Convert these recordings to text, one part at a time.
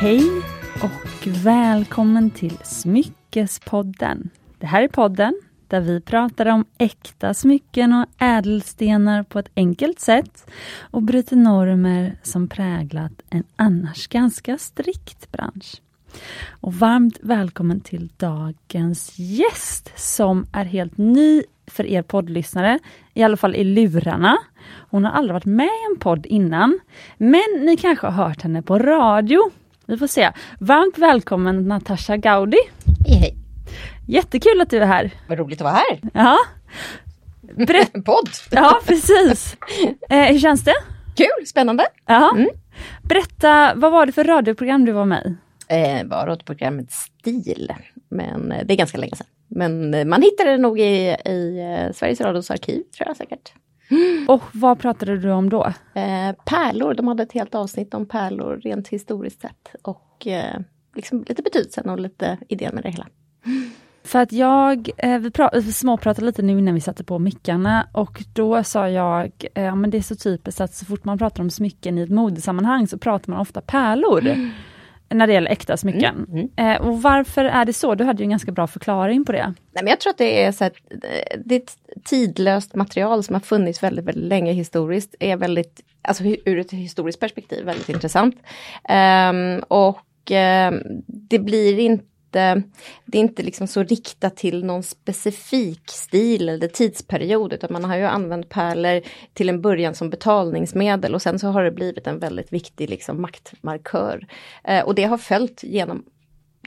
Hej och välkommen till Smyckespodden. Det här är podden där vi pratar om äkta smycken och ädelstenar på ett enkelt sätt och bryter normer som präglat en annars ganska strikt bransch. Och varmt välkommen till dagens gäst som är helt ny för er poddlyssnare, i alla fall i lurarna. Hon har aldrig varit med i en podd innan, men ni kanske har hört henne på radio. Vi får se. Varmt välkommen Natasha Gaudi. Hej hej. Jättekul att du är här. Vad roligt att vara här. Ja. Berätt... Podd. Ja, precis. Eh, hur känns det? Kul, spännande. Ja. Mm. Berätta, vad var det för radioprogram du var med i? Eh, var radioprogrammet Stil, men eh, det är ganska länge sedan. Men eh, man hittade det nog i, i eh, Sveriges Radios arkiv, tror jag säkert. Och vad pratade du om då? Eh, pärlor, de hade ett helt avsnitt om pärlor rent historiskt sett. Och eh, liksom lite betydelsen och lite idén med det hela. För att jag, eh, vi, vi småpratade lite nu innan vi satte på mickarna och då sa jag, eh, ja men det är så typiskt att så fort man pratar om smycken i ett modesammanhang så pratar man ofta pärlor. När det gäller äkta smycken. Mm, Eh, och varför är det så? Du hade ju en ganska bra förklaring på det. Nej, men jag tror att det är, så här, eh, det är ett tidlöst material som har funnits väldigt, väldigt länge historiskt. är väldigt, alltså ur ett historiskt perspektiv, väldigt intressant. Ehm, och ehm, det blir inte det är inte liksom så riktat till någon specifik stil eller tidsperiod utan man har ju använt pärlor till en början som betalningsmedel och sen så har det blivit en väldigt viktig liksom maktmarkör. Eh, och det har följt genom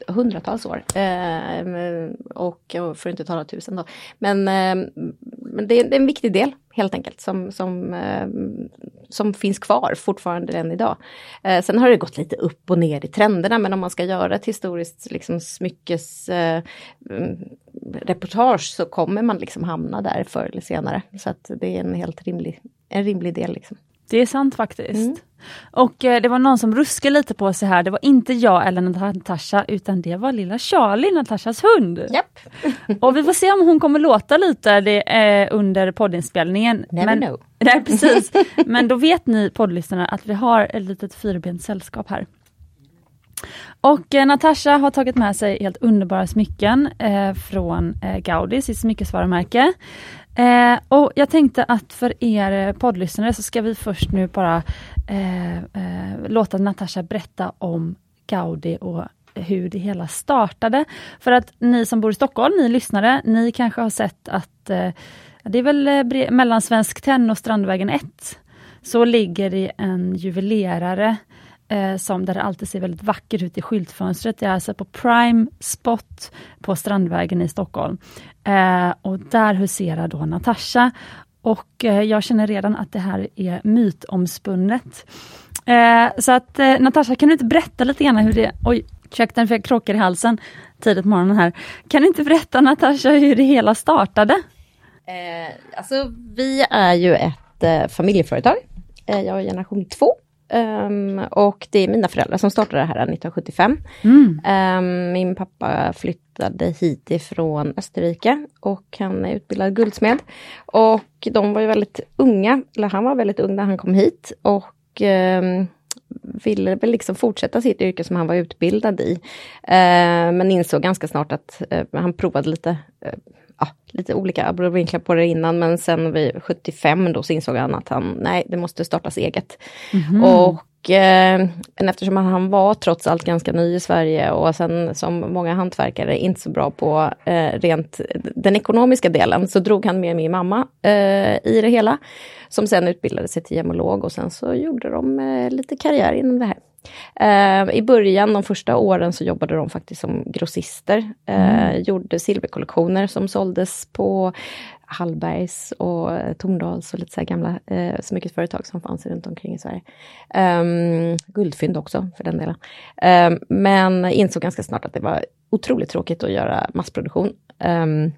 hundratals år. Eh, och, och för att inte tala tusen då. Men, eh, men det, är, det är en viktig del helt enkelt som, som, eh, som finns kvar fortfarande än idag. Eh, sen har det gått lite upp och ner i trenderna men om man ska göra ett historiskt liksom, smyckes eh, så kommer man liksom hamna där förr eller senare. Så att det är en helt rimlig, en rimlig del. Liksom. Det är sant faktiskt. Mm. Och eh, det var någon som ruskade lite på sig här. Det var inte jag eller Natasha utan det var lilla Charlie, Natashas hund. Japp, Och vi får se om hon kommer låta lite det, eh, under poddinspelningen. never Men, know. Nej, precis. Men då vet ni poddlyssnare att vi har ett litet fyrbent sällskap här. Och eh, Natasha har tagit med sig helt underbara smycken eh, från eh, Gaudi, sitt smyckesvarumärke. Eh, och jag tänkte att för er eh, poddlyssnare så ska vi först nu bara eh, eh, låta Natasha berätta om Gaudi och hur det hela startade. För att ni som bor i Stockholm, ni lyssnare, ni kanske har sett att eh, det är väl eh, mellan Svensk Tenn och Strandvägen 1 så ligger det en juvelerare eh, som där det alltid ser väldigt vackert ut i skyltfönstret. Det är alltså på Prime Spot på Strandvägen i Stockholm. Eh, och där huserar då Natasha. Och eh, jag känner redan att det här är mytomspunnet. Eh, så att eh, Natasha, kan du inte berätta lite grann hur det... Oj, ursäkta för jag krockar i halsen tidigt på morgonen här. Kan du inte berätta Natasha hur det hela startade? Eh, alltså vi är ju ett eh, familjeföretag. Eh, jag är generation två. Ehm, och det är mina föräldrar som startade det här 1975. Mm. Ehm, min pappa flyttade hit ifrån Österrike och han är utbildad guldsmed. Och de var ju väldigt unga, eller han var väldigt ung när han kom hit och ehm, ville väl liksom fortsätta sitt yrke som han var utbildad i. Ehm, men insåg ganska snart att eh, han provade lite eh, ja, lite olika abrovinklar på det innan men sen vid 75 då så insåg han att han, nej det måste startas eget. Mhm. Och eh, men eftersom han var trots allt ganska ny i Sverige och sen som många hantverkare inte så bra på eh, rent den ekonomiska delen så drog han med min mamma eh, i det hela. Som sen utbildade sig till gemolog och sen så gjorde de eh, lite karriär inom det här. Eh, I början, de första åren, så jobbade de faktiskt som grossister. Eh, Gjorde silverkollektioner som såldes på Hallbergs och Torndals och lite så här gamla eh, smyckesföretag som fanns runt omkring i Sverige. Um, guldfynd också för den delen. Um, men insåg ganska snart att det var otroligt tråkigt att göra massproduktion. Um,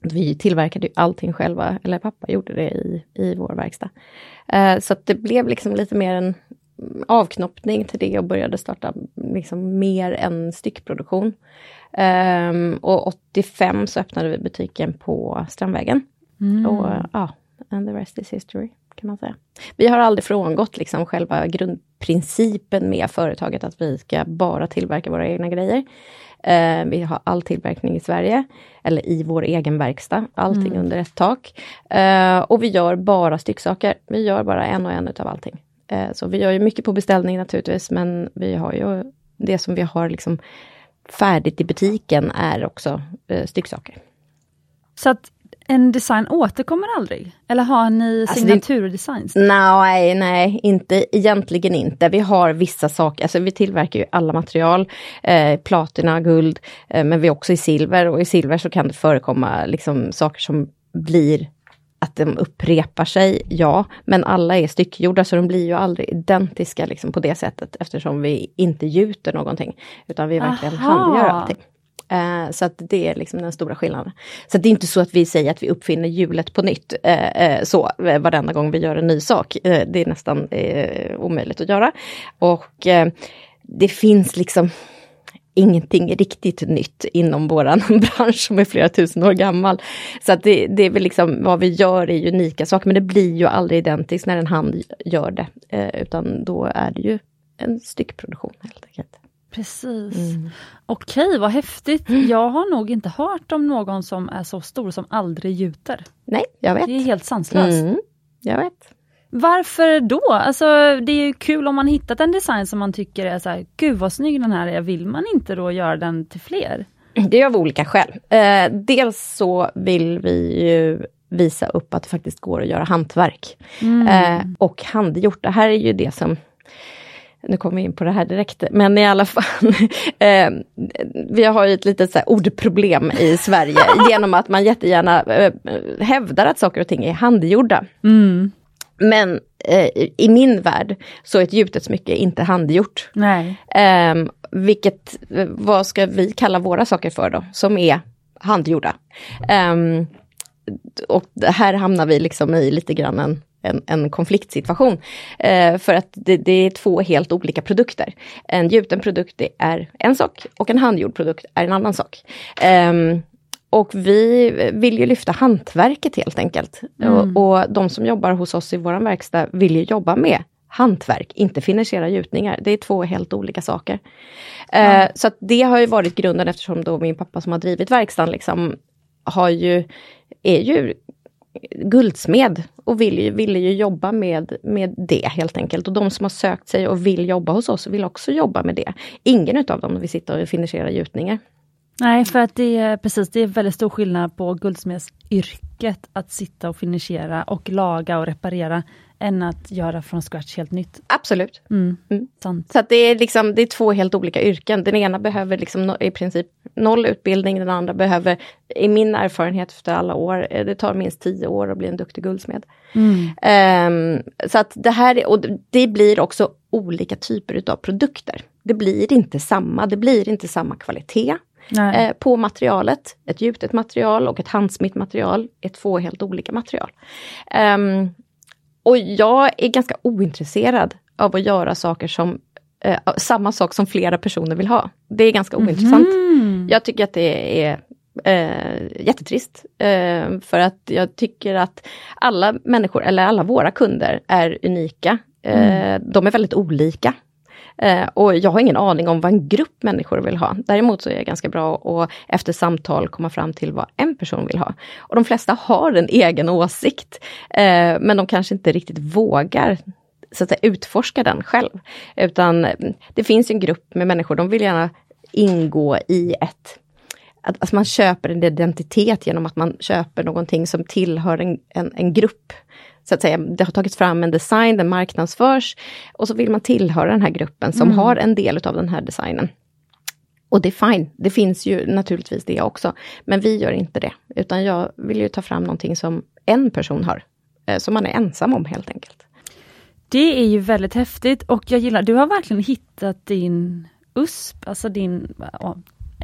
vi tillverkade ju allting själva, eller pappa gjorde det i, i vår verkstad. Uh, så att det blev liksom lite mer en avknoppning till det och började starta liksom mer en styckproduktion. Ehm, och 85 så öppnade vi butiken på Strandvägen. Mm. Och ja, and the rest is history kan man säga. Vi har aldrig frångått liksom själva grundprincipen med företaget att vi ska bara tillverka våra egna grejer. Eh, vi har all tillverkning i Sverige, eller i vår egen verkstad, allting mm. under ett tak. Eh, och vi gör bara stycksaker. Vi gör bara en och en utav allting. Eh, så vi gör ju mycket på beställning naturligtvis, men vi har ju det som vi har liksom färdigt i butiken är också eh, stycksaker. Så att en design återkommer aldrig? Eller har ni alltså signaturdesigns? Nej, nej, inte, egentligen inte. Vi har vissa saker, alltså vi tillverkar ju alla material, eh, platina, guld, eh, men vi är också i silver och i silver så kan det förekomma liksom saker som blir att de upprepar sig, ja, men alla är styckgjorda så de blir ju aldrig identiska liksom på det sättet eftersom vi inte gjuter någonting, utan vi verkligen Aha. handgör allting. Uh, så att det är liksom den stora skillnaden. Så det är inte så att vi säger att vi uppfinner hjulet på nytt uh, uh, så varenda gång vi gör en ny sak. det är nästan omöjligt att göra. Och det finns liksom ingenting riktigt nytt inom våran bransch som är flera tusen år gammal. Så att det, det är väl liksom vad vi gör är unika saker men det blir ju aldrig identiskt när en hand gör det. utan då är det ju en styckproduktion helt enkelt. Precis. Mm. Okej, vad häftigt. Mm. Jag har nog inte hört om någon som är så stor som aldrig gjuter. Nej, jag vet. Det är helt sanslöst. Mm, jag vet. Varför då? Alltså det är ju kul om man hittat en design som man tycker är så här, gud vad snygg den här är, vill man inte då göra den till fler? Det är av olika skäl. Eh, dels så vill vi ju visa upp att det faktiskt går att göra hantverk. Mm. Eh, och handgjort, det här är ju det som nu kommer vi in på det här direkt, men i alla fall. eh, vi har ju ett litet så ordproblem i Sverige genom att man jättegärna eh, hävdar att saker och ting är handgjorda. Mm. Men eh, i min värld så är ett gjutet smycke inte handgjort. Nej. Ehm, vilket, vad ska vi kalla våra saker för då, som är handgjorda? Um, och här hamnar vi liksom i lite grann en en, en konfliktsituation. Eh, för att det, det, är två helt olika produkter. En gjuten produkt är en sak och en handgjord produkt är en annan sak. Eh, och vi vill ju lyfta hantverket helt enkelt. Mm. Och, och, de som jobbar hos oss i vår verkstad vill ju jobba med hantverk, inte finansiera gjutningar. Det är två helt olika saker. Mm. Eh, så det har ju varit grunden eftersom då min pappa som har drivit verkstaden liksom har ju, är ju guldsmed och ville ju, ville ju jobba med, med det helt enkelt. Och de som har sökt sig och vill jobba hos oss vill också jobba med det. Ingen utav dem vill sitta och finansiera gjutningar. Nej, för att det är precis, det är väldigt stor skillnad på guldsmedsyrket att sitta och finishera och laga och reparera än att göra från scratch helt nytt. Absolut. Mm. Mm. Sant. Så det, är liksom, det är två helt olika yrken. Den ena behöver liksom i princip noll utbildning, den andra behöver, i min erfarenhet efter alla år, eh, det tar minst tio år att bli en duktig guldsmed. Mm. Um, så att det här, och det blir också olika typer utav produkter. Det blir inte samma, det blir inte samma kvalitet. Eh, på materialet. Ett gjutet material och ett handsmitt material är två helt olika material. Um, och jag är ganska ointresserad av att göra saker som eh, samma sak som flera personer vill ha. Det är ganska ointressant. Mm. Jag tycker att det är eh, jättetrist. Eh, för att jag tycker att alla människor, eller alla våra kunder, är unika. Eh, mm. De är väldigt olika. Eh, och jag har ingen aning om vad en grupp människor vill ha. Däremot så är jag ganska bra att efter samtal komma fram till vad en person vill ha. Och de flesta har en egen åsikt, eh, men de kanske inte riktigt vågar så att säga, utforska den själv. Utan mm, det finns en grupp med människor, de vill gärna ingå i ett att alltså man köper en identitet genom att man köper någonting som tillhör en, en, en grupp så att säga, det har tagits fram en design, den marknadsförs och så vill man tillhöra den här gruppen som mm. har en del av den här designen. Och det är fine, det finns ju naturligtvis det också. Men vi gör inte det, utan jag vill ju ta fram någonting som en person har, eh, som man är ensam om helt enkelt. Det är ju väldigt häftigt och jag gillar, du har verkligen hittat din USP, alltså din,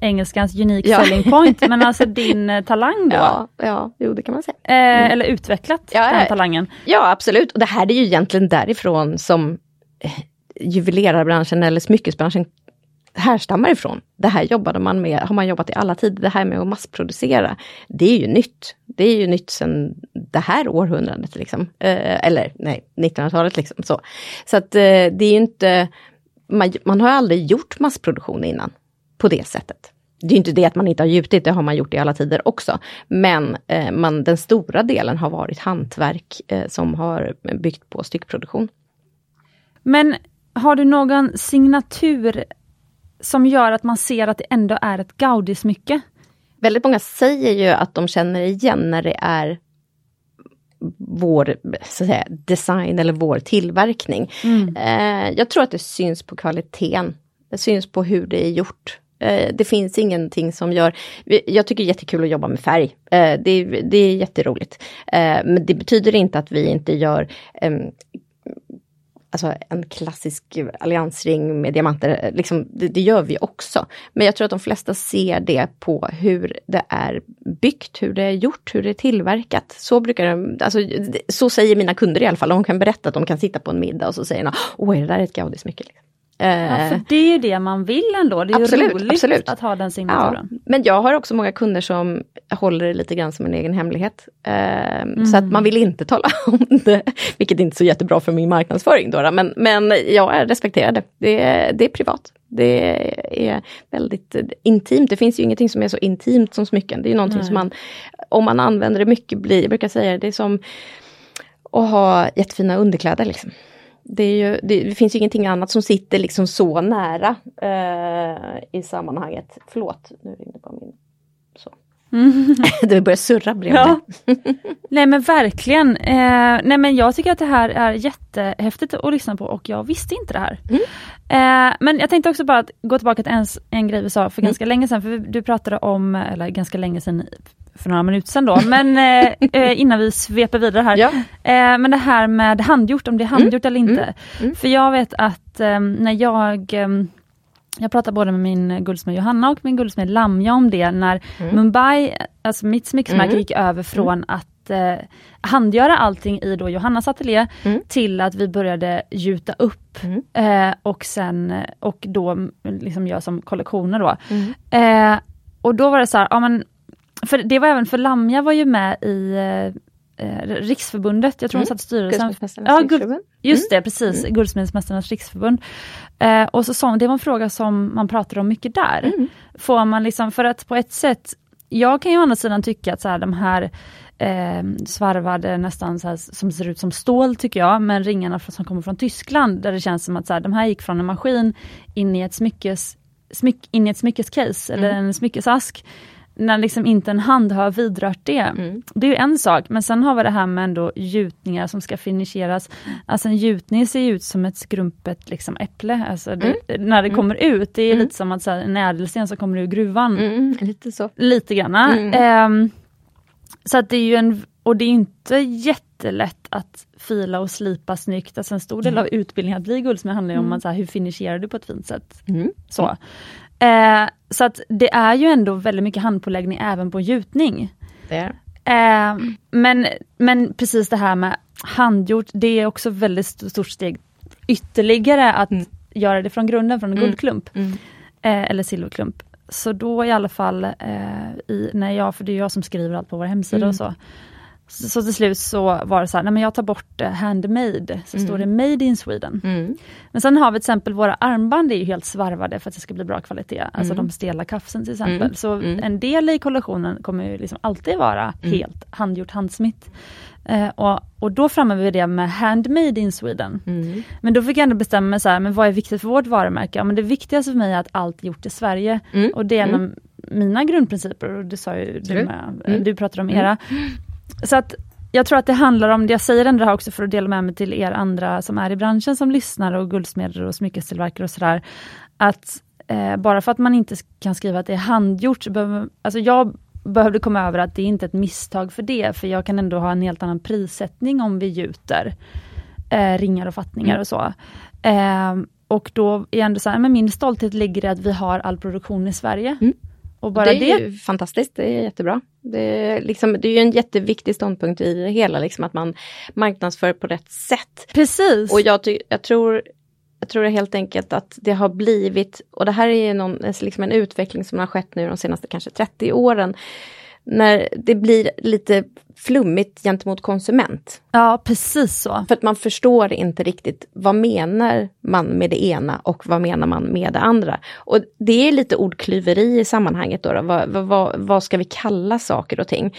engelskans unique ja. selling point, men alltså din eh, talang då? Ja, ja jo, det kan man säga. Eh, mm. eller utvecklat ja, den talangen? Ja, absolut. Och det här är ju egentligen därifrån som eh, juvelerarbranschen eller smyckesbranschen härstammar ifrån. Det här jobbade man med, har man jobbat i alla tider, det här med att massproducera. Det är ju nytt. Det är ju nytt sedan det här århundradet. Liksom. Eh, eller nej, 1900-talet. Liksom, så så att eh, det är inte, man, man har aldrig gjort massproduktion innan på det sättet. Det är inte det att man inte har gjutit, det har man gjort i alla tider också. Men eh, man, den stora delen har varit hantverk eh, som har byggt på styckproduktion. Men har du någon signatur som gör att man ser att det ändå är ett Gaudí-smycke? Väldigt många säger ju att de känner igen när det är vår så att säga, design eller vår tillverkning. Mm. Eh, jag tror att det syns på kvaliteten. Det syns på hur det är gjort. Eh, det finns ingenting som gör... Jag tycker det är jättekul att jobba med färg. Eh, det, är, det är jätteroligt. Eh, men det betyder inte att vi inte gör alltså en klassisk alliansring med diamanter, liksom, det, det, gör vi också. Men jag tror att de flesta ser det på hur det är byggt, hur det är gjort, hur det är tillverkat. Så brukar de, alltså, så säger mina kunder i alla fall. De kan berätta att de kan sitta på en middag och så säger de, åh är det där ett Gaudismycke. Liksom. Ja, för det är ju det man vill ändå. Det är absolut, roligt absolut. att ha den signaturen. Ja, men jag har också många kunder som håller det lite grann som en egen hemlighet. Eh, mm. Så att man vill inte tala om det, vilket inte är så jättebra för min marknadsföring. Då, men, men jag respekterar det. det. Det är privat. Det är väldigt intimt. Det finns ju ingenting som är så intimt som smycken. Det är ju någonting Nej. som man, om man använder det mycket, blir, jag brukar säga det är som att ha jättefina underkläder. Liksom det, ju, det, det, finns ju ingenting annat som sitter liksom så nära eh, i sammanhanget. Förlåt, nu ringde på min... Mm. det börjar surra bredvid. Ja. nej men verkligen. Eh, nej men jag tycker att det här är jättehäftigt att lyssna på och jag visste inte det här. Mm. Eh, men jag tänkte också bara gå tillbaka till en, en grej vi sa för mm. ganska länge sedan, för du pratade om, eller ganska länge sedan för några minuter sedan då, men eh, eh, innan vi sveper vidare här. Ja. Eh, men det här med handgjort, om det är handgjort mm. eller inte. Mm. Mm. För jag vet att eh, när jag jag pratade både med min guldsmed Johanna och min guldsmed Lamja om det när mm. Mumbai, alltså mitt smyckesmärke mm. gick över från att eh, handgöra allting i då Johannas ateljé mm. till att vi började gjuta upp mm. eh, och sen och då liksom göra som kollektioner då. Mm. Eh, och då var det så här, ja men för det var även för Lamja var ju med i eh, Riksförbundet, jag tror mm. hon satt i styrelsen. Ja, guld, Just mm. det, precis, mm. Guldsmedsmästarnas riksförbund. Eh, och så sa det var en fråga som man pratade om mycket där. Mm. Får man liksom, för att på ett sätt, jag kan ju å andra sidan tycka att så här, de här eh, svarvade nästan så här, som ser ut som stål tycker jag, men ringarna som kommer från Tyskland där det känns som att så här, de här gick från en maskin in i ett smyckes, smyck, in i ett smyckescase eller mm. en smyckesask när liksom inte en hand har vidrört det. Mm. Det är ju en sak, men sen har vi det här med ändå gjutningar som ska finisheras. Alltså en gjutning ser ut som ett skrumpet liksom äpple, alltså det, mm. när det mm. kommer ut. Det är mm. lite som att så här, en ädelsten som kommer ur gruvan. Mm, lite så. Lite granna. Um, så att det är ju en, och det är inte jättelätt att fila och slipa snyggt. Alltså en stor del av utbildningen att bli guldsmed handlar om att, så här, hur finisherar du på ett fint sätt. Så. Eh, så att det är ju ändå väldigt mycket handpåläggning även på gjutning. Eh, men, men precis det här med handgjort, det är också väldigt stort steg ytterligare att mm. göra det från grunden, från en mm. guldklump. Mm. Eh, eller silverklump. Så då i alla fall, eh, i, när jag, för det är jag som skriver allt på vår hemsida mm. och så, så, så, till slut så var det så här, nej men jag tar bort uh, handmade, så mm. står det made in Sweden. Mm. Men sen har vi till exempel våra armband är ju helt svarvade för att det ska bli bra kvalitet, alltså mm. de stela kafsen till exempel. Mm. Så mm. en del i kollektionen kommer ju liksom alltid vara mm. helt handgjort handsmitt. Uh, och, och då framhäver vi det med handmade in Sweden. Mm. Men då fick jag ändå bestämma mig så här, men vad är viktigt för vårt varumärke? Ja, men det viktigaste för mig är att allt är gjort i Sverige. Mm. Och det är en av mina grundprinciper, och det sa ju du med, du pratade om era. Så att jag tror att det handlar om, jag säger ändå det här också för att dela med mig till er andra som är i branschen som lyssnar och guldsmeder och smyckestillverkare och sådär. Att eh, bara för att man inte kan skriva att det är handgjort, så behöver, alltså jag behövde komma över att det är inte är ett misstag för det, för jag kan ändå ha en helt annan prissättning om vi gjuter eh, ringar och fattningar och så. Eh, och då är jag ändå så här, men min stolthet ligger i att vi har all produktion i Sverige. Mm. Och bara det är det... ju fantastiskt, det är jättebra. Det är, liksom, det är en jätteviktig ståndpunkt i det hela, liksom, att man marknadsför på rätt sätt. Precis. Och jag, jag tror jag tror helt enkelt att det har blivit, och det här är någon, liksom en utveckling som har skett nu de senaste kanske 30 åren, när det blir lite flummigt gentemot konsument. Ja, precis så. För att man förstår inte riktigt vad menar man med det ena och vad menar man med det andra. Och det är lite ordklyveri i sammanhanget. Då, då. Vad, vad, vad, ska vi kalla saker och ting?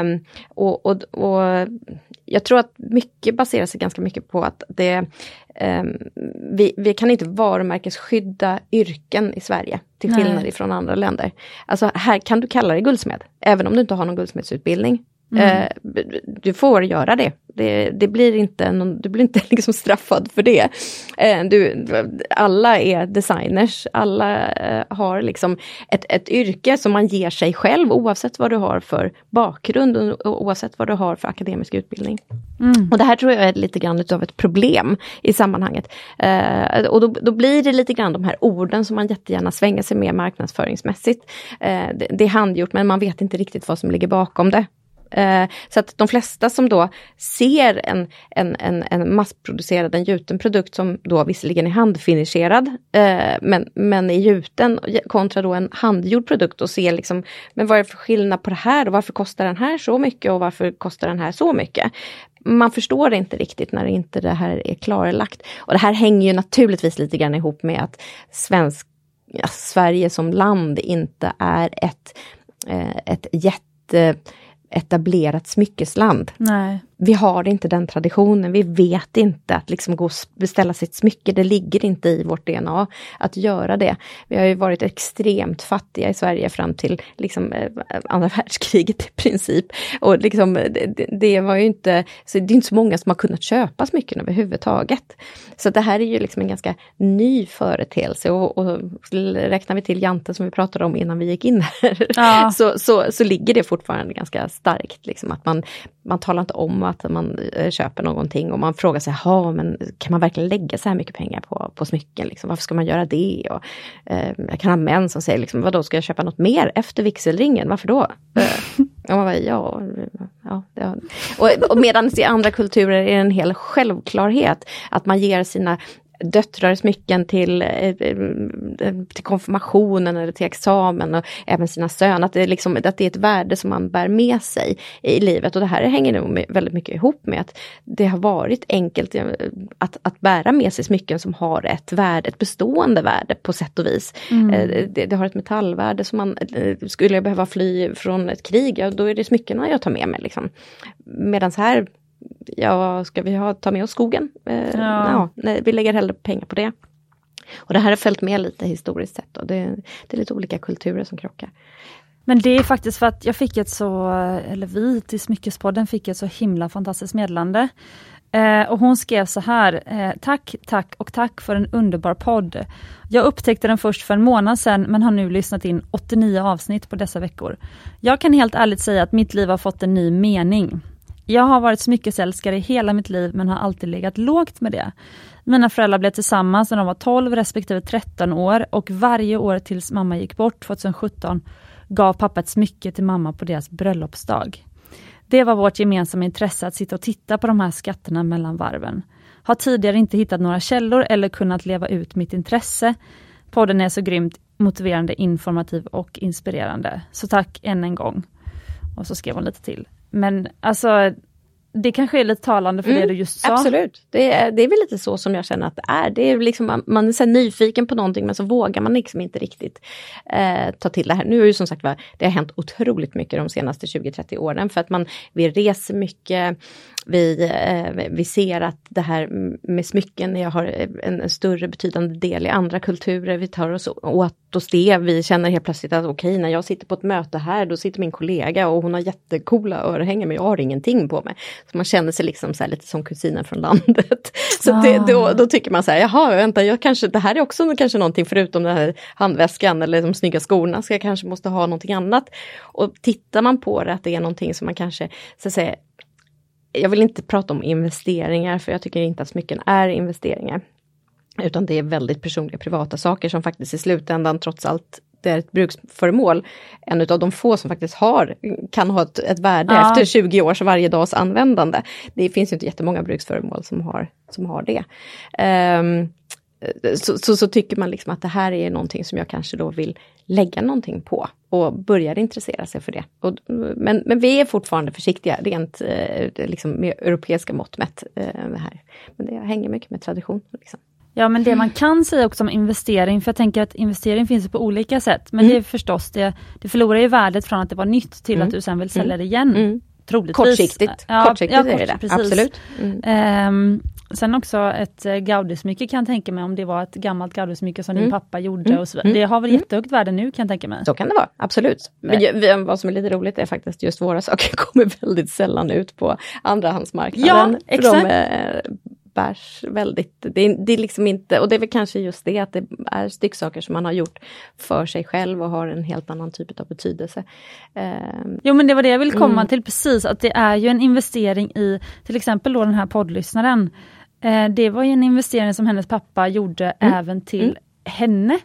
Um, och, och, och jag tror att mycket baserar sig ganska mycket på att det um, vi, vi, kan inte varumärkesskydda yrken i Sverige, till skillnad ifrån andra länder. Alltså här kan du kalla dig guldsmed, även om du inte har någon guldsmedsutbildning. Mm. Eh, du får göra det. Det, det, blir inte någon, du blir inte liksom straffad för det. Eh, du, alla är designers, alla eh, har liksom ett, ett yrke som man ger sig själv oavsett vad du har för bakgrund och oavsett vad du har för akademisk utbildning. Mm. Och det här tror jag är lite grann utav ett problem i sammanhanget. och då, då, blir det lite grann de här orden som man jättegärna svänger sig med marknadsföringsmässigt. det, det är handgjort men man vet inte riktigt vad som ligger bakom det. Eh, så att de flesta som då ser en, en, en, en massproducerad, en gjuten produkt som då visserligen är handfinisherad, eh, men, men är gjuten kontra då en handgjord produkt och ser liksom, men vad är det för skillnad på det här och varför kostar den här så mycket och varför kostar den här så mycket? Man förstår inte riktigt när inte det här är klarlagt. Och det här hänger ju naturligtvis lite grann ihop med att svensk, ja, Sverige som land inte är ett, eh, ett jätte etablerat smyckesland. Nej vi har inte den traditionen, vi vet inte att liksom gå och beställa sitt smycke, det ligger inte i vårt DNA att göra det. Vi har ju varit extremt fattiga i Sverige fram till liksom, eh, andra världskriget i princip. Och liksom, det, det, var ju inte, så det är inte så många som har kunnat köpa smycken överhuvudtaget. Så det här är ju liksom en ganska ny företeelse och, och räknar vi till Jante som vi pratade om innan vi gick in här, ja. så, så, så ligger det fortfarande ganska starkt. Liksom, att man, man talar inte om att man eh, köper någonting och man frågar sig, men kan man verkligen lägga så här mycket pengar på, på smycken? Liksom? Varför ska man göra det? Och, eh, jag kan ha män som säger, liksom, vadå ska jag köpa något mer efter vigselringen? Varför då? Eh, och man bara, ja, ja, ja. Och, och medan i andra kulturer är det en hel självklarhet att man ger sina döttrar smycken till, eh, eh, till konfirmationen eller till examen och även sina söner. Att det, är liksom, att det är ett värde som man bär med sig i livet och det här hänger nog väldigt mycket ihop med att det har varit enkelt eh, att, att bära med sig smycken som har ett värde, ett bestående värde på sätt och vis. Mm. Det, det, har ett metallvärde som man, skulle jag behöva fly från ett krig, ja, då är det smyckena jag tar med mig. Liksom. Medan här ja, ska vi ha, ta med oss skogen? Eh, ja. ja. nej, vi lägger hellre pengar på det. Och det här har följt med lite historiskt sett. Och det, det är lite olika kulturer som krockar. Men det är faktiskt för att jag fick ett så, eller vi till Smyckespodden fick ett så himla fantastiskt meddelande. Eh, och hon skrev så här, eh, tack, tack och tack för en underbar podd. Jag upptäckte den först för en månad sedan men har nu lyssnat in 89 avsnitt på dessa veckor. Jag kan helt ärligt säga att mitt liv har fått en ny mening. Jag har varit smyckesälskare i hela mitt liv men har alltid legat lågt med det. Mina föräldrar blev tillsammans när de var 12 respektive 13 år och varje år tills mamma gick bort 2017 gav pappa ett smycke till mamma på deras bröllopsdag. Det var vårt gemensamma intresse att sitta och titta på de här skatterna mellan varven. Har tidigare inte hittat några källor eller kunnat leva ut mitt intresse. Podden är så grymt motiverande, informativ och inspirerande. Så tack än en gång. Och så skrev hon lite till. Men alltså det kanske är lite talande för mm, det du just sa. Absolut, det är, det är väl lite så som jag känner att det är. Det är liksom, man, man är så nyfiken på någonting men så vågar man liksom inte riktigt eh, ta till det här. Nu är ju som sagt det har hänt otroligt mycket de senaste 20-30 åren för att man, vi reser mycket, vi, eh, vi ser att det här med smycken jag har en, en, större betydande del i andra kulturer. Vi tar oss åt oss det. Vi känner helt plötsligt att okej, okay, när jag sitter på ett möte här, då sitter min kollega och hon har jättekola örhängen men jag har ingenting på mig. Så man känner sig liksom så lite som kusinen från landet. Så ah. det, då, då, tycker man så här, jaha, vänta, jag kanske, det här är också kanske någonting förutom den här handväskan eller de snygga skorna, så jag kanske måste ha någonting annat. Och tittar man på det, att det är någonting som man kanske, så att säga, jag vill inte prata om investeringar för jag tycker inte att smycken är investeringar. Utan det är väldigt personliga privata saker som faktiskt i slutändan trots allt det är ett bruksföremål. En av de få som faktiskt har, kan ha ett, ett värde ja. efter 20 års varje dags användande. Det finns ju inte jättemånga bruksföremål som har, som har det. Um, så, så, så, tycker man liksom att det här är någonting som jag kanske då vill lägga någonting på och börjar intressera sig för det. Och, men, men vi är fortfarande försiktiga rent eh, liksom med europeiska mått mätt. Eh, här. Men det hänger mycket med tradition. Liksom. Ja men det man kan säga också om investering, för jag tänker att investering finns på olika sätt, men mm. det är förstås det, det förlorar ju värdet från att det var nytt till mm. att du sen vill sälja det igen. Mm. Troligtvis. Kortsiktigt, ja, kortsiktigt ja, kort, är det precis. absolut. Um, sen också ett uh, gaudismycke kan jag tänka mig om det var ett gammalt gaudismycke som din mm. pappa gjorde och så. Mm. Det har väl mm. jättehögt värde nu kan jag tänka mig. Så kan det vara, absolut. Men, vad som är lite roligt är faktiskt just våra saker kommer väldigt sällan ut på andrahandsmarknaden. Ja, exakt. De, bärs väldigt, det är, det är liksom inte, och det är väl kanske just det att det är stycksaker som man har gjort för sig själv och har en helt annan typ av betydelse. Um, jo men det var det jag ville komma mm. till precis, att det är ju en investering i till exempel då den här poddlyssnaren. Uh, det var ju en investering som hennes pappa gjorde mm. även till mm. henne.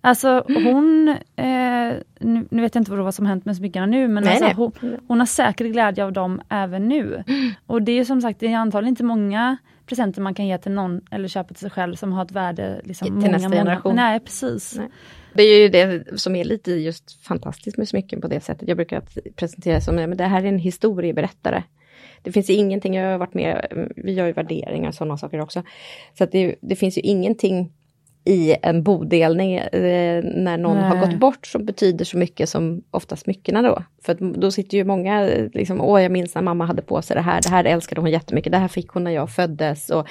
Alltså hon, eh, nu, nu, vet jag inte vad som hänt med smyckena nu, men nej, alltså. Hon, hon, har säkert glädje av dem även nu. Mm. Och det är som sagt, det är antagligen inte många presenter man kan ge till någon eller köpa till sig själv som har ett värde liksom, till många, nästa generation. Många, nej, precis. Nej. Det är ju det som är lite just fantastiskt med smycken på det sättet. Jag brukar presentera som att det här är en historieberättare. Det finns ingenting, jag har varit med, vi gör ju värderingar och sådana saker också. Så att det, det finns ju ingenting i en bodelning eh, när någon Nej. har gått bort som betyder så mycket som ofta smyckena då. För då sitter ju många, liksom, åh jag minns när mamma hade på sig det här, det här älskade hon jättemycket, det här fick hon när jag föddes. Och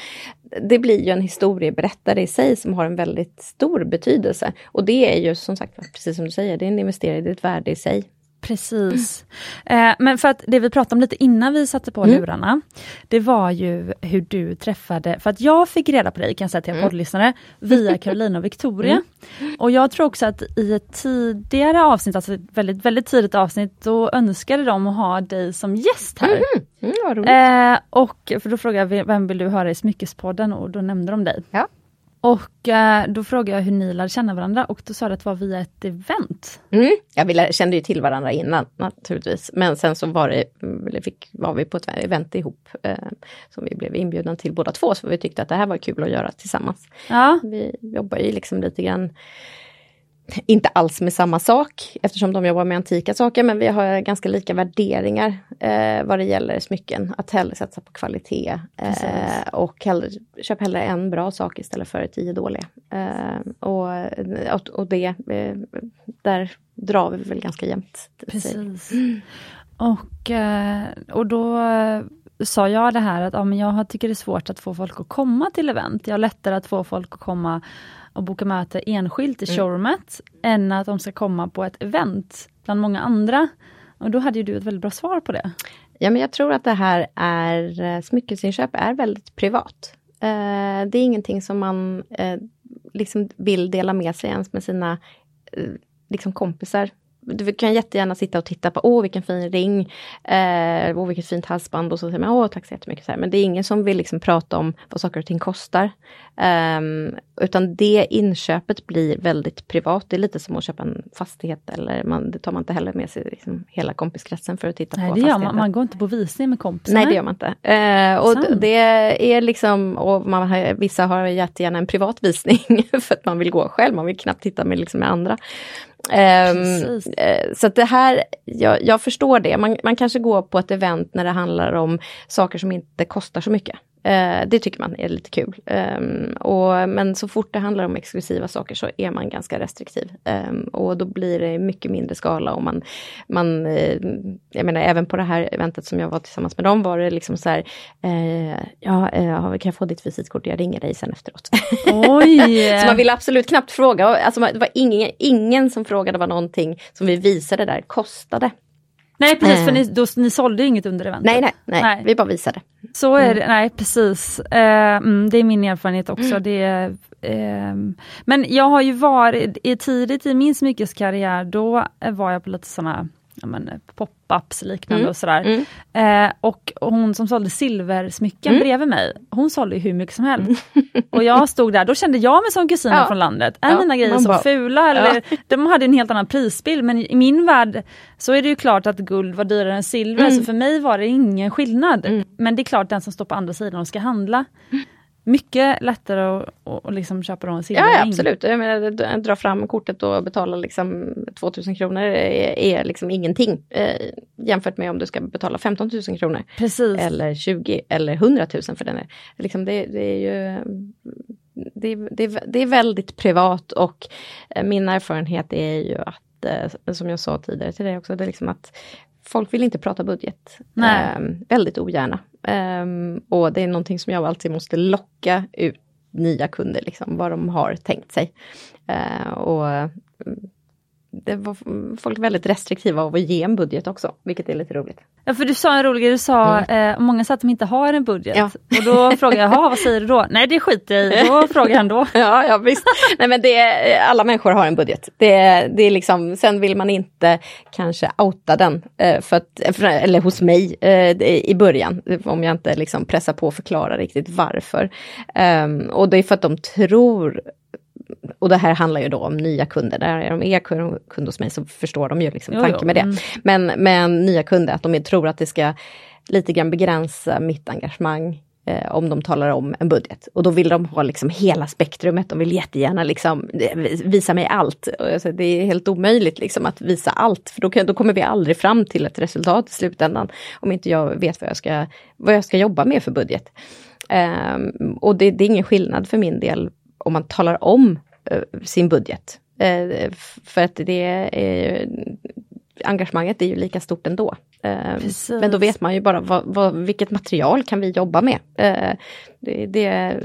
det blir ju en historieberättare i sig som har en väldigt stor betydelse. Och det är ju som sagt, precis som du säger, det är en investering, det är ett värde i sig. Precis. Eh, men för att det vi pratade om lite innan vi satte på mm. lurarna, det var ju hur du träffade, för att jag fick reda på dig kan jag säga till mm. poddlyssnare, via Carolina och Victoria. Mm. Och jag tror också att i ett tidigare avsnitt, alltså ett väldigt, väldigt tidigt avsnitt, då önskade de att ha dig som gäst här. Mm. Mm, eh, och för då frågade jag, vem vill du höra i Smyckespodden? Och då nämnde de dig. Ja. Och eh, då frågade jag hur ni lärde känna varandra och då sa du att det var via ett event. Mm. Ja, vi kände ju till varandra innan naturligtvis. Men sen så var, det, fick, var vi på ett event ihop eh, som vi blev inbjudna till båda två. Så vi tyckte att det här var kul att göra tillsammans. Ja. Vi jobbar ju liksom lite grann inte alls med samma sak eftersom de jobbar med antika saker men vi har ganska lika värderingar eh, vad det gäller smycken. Att hellre satsa på kvalitet eh, och hellre, köp hellre en bra sak istället för tio dåliga. Eh, och, och det, eh, där drar vi väl ganska jämnt. Precis. Mm. Och, eh, och då sa jag det här att ja, men jag tycker det är svårt att få folk att komma till event. Jag har lättare att få folk att komma och boka möte enskilt i mm. showroomet än att de ska komma på ett event bland många andra. Och då hade ju du ett väldigt bra svar på det. Ja men jag tror att det här är, eh, smyckesinköp är väldigt privat. Eh, det är ingenting som man eh, liksom vill dela med sig ens med sina eh, liksom kompisar du kan jättegärna sitta och titta på, åh vilken fin ring, eh, åh vilket fint halsband och så säger man, åh tack så jättemycket. Så här. Men det är ingen som vill liksom prata om vad saker och ting kostar. Um, utan det inköpet blir väldigt privat. Det är lite som att köpa en fastighet eller man, det tar man inte heller med sig liksom, hela kompiskretsen för att titta Nej, på. Gör man, man går inte på visning med kompisar. Nej det gör man inte. Uh, och det är liksom, och man har, vissa har jättegärna en privat visning för att man vill gå själv, man vill knappt titta med, liksom, med andra. Um, så det här, jag, jag förstår det. Man, man kanske går på ett event när det handlar om saker som inte kostar så mycket. Eh, det tycker man är lite kul. Um, och, men så fort det handlar om exklusiva saker så är man ganska restriktiv. Um, och då blir det mycket mindre skala och man, man uh, jag menar även på det här eventet som jag var tillsammans med dem var det liksom så här, uh, ja, uh, kan jag få ditt visitkort? Jag ringer dig sen efteråt. Oj! så man ville absolut knappt fråga. Alltså, det var ingen, ingen som frågade vad någonting som vi visade där kostade. Nej precis, för ni, då, ni sålde inget under eventet. Nej, nej, nej, nej. vi bara visade. Så är det, mm. nej precis. Eh, mm, det är min erfarenhet också. Mm. Det, eh, men jag har ju varit, tidigt i min smyckeskarriär, då var jag på lite sådana ja, men, pop-ups liknande mm. och sådär. Mm. Eh, och hon som sålde silversmycken mm. bredvid mig, hon sålde hur mycket som helst. Mm. och jag stod där, då kände jag mig som kusinen ja. från landet. Är ja, mina grejer så bara, fula? Eller, ja. De hade en helt annan prisbild men i min värld så är det ju klart att guld var dyrare än silver, så mm. för mig var det ingen skillnad. Mm. Men det är klart den som står på andra sidan och ska handla mycket lättare att, att liksom köpa dem Ja, ja absolut. Jag menar, dra fram kortet och betala liksom 2000 kronor är, är liksom ingenting eh, jämfört med om du ska betala 15 000 kronor. Precis. Eller 20 eller 100 000 för den. Är. Liksom det, det är ju det, det, det är väldigt privat och eh, min erfarenhet är ju att, eh, som jag sa tidigare till dig också, det är liksom att folk vill inte prata budget. Eh, väldigt ogärna. Um, och det är någonting som jag alltid måste locka ut nya kunder, liksom, vad de har tänkt sig. Uh, och det var folk väldigt restriktiva av att ge en budget också, vilket är lite roligt. Ja för du sa en rolig du sa mm. eh, många sa att de inte har en budget. Ja. Och då frågade jag, vad säger du då? Nej det skiter jag i, då frågar jag ändå. ja, ja visst. Nej men det är, alla människor har en budget. Det, det är liksom, sen vill man inte kanske outa den, eh, för att, för, eller hos mig eh, i början, om jag inte liksom pressar på och förklarar riktigt varför. Um, och det är för att de tror och det här handlar ju då om nya kunder, där är de är kund hos mig så förstår de ju liksom tanken med det. Mm. Men, men nya kunder, att de tror att det ska lite grann begränsa mitt engagemang eh, om de talar om en budget. Och då vill de ha liksom hela spektrumet, de vill jättegärna liksom eh, visa mig allt. Alltså, det är helt omöjligt liksom att visa allt, för då, kan, då kommer vi aldrig fram till ett resultat i slutändan om inte jag vet vad jag ska, vad jag ska jobba med för budget. Um, och det, det är ingen skillnad för min del om man talar om uh, sin budget. Uh, för att det är engagemanget är ju lika stort ändå. Uh, men då vet man ju bara vad, vad, vilket material kan vi jobba med. Det, det,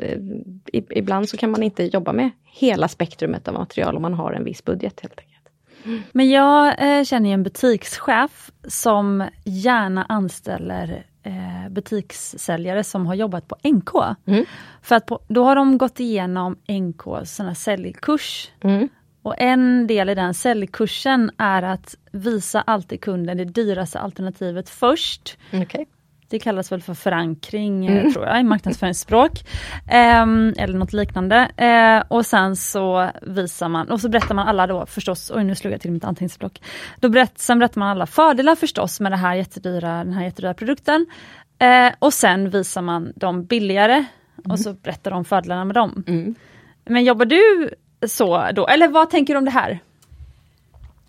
ibland så kan man inte jobba med hela spektrumet av material om man har en viss budget helt enkelt. Men jag känner en butikschef som gärna anställer eh, butikssäljare som har jobbat på NK. Mm. För att på, då har de gått igenom NKs säljkurs. Mm. Och en del i den säljkursen är att visa alltid kunden det dyraste alternativet först. Okay. Det kallas väl för förankring, eh, mm. tror jag, i marknadsföringsspråk. Eh, eller något liknande. Eh, och sen så visar man, och så berättar man alla då förstås, oj nu slog jag till mitt anteckningsblock. Då berätt, sen berättar man alla fördelar förstås med det här jättedyra, den här jättedyra produkten. Eh, och sen visar man de billigare mm. och så berättar de fördelarna med dem. Mm. Men jobbar du så då, eller vad tänker du om det här?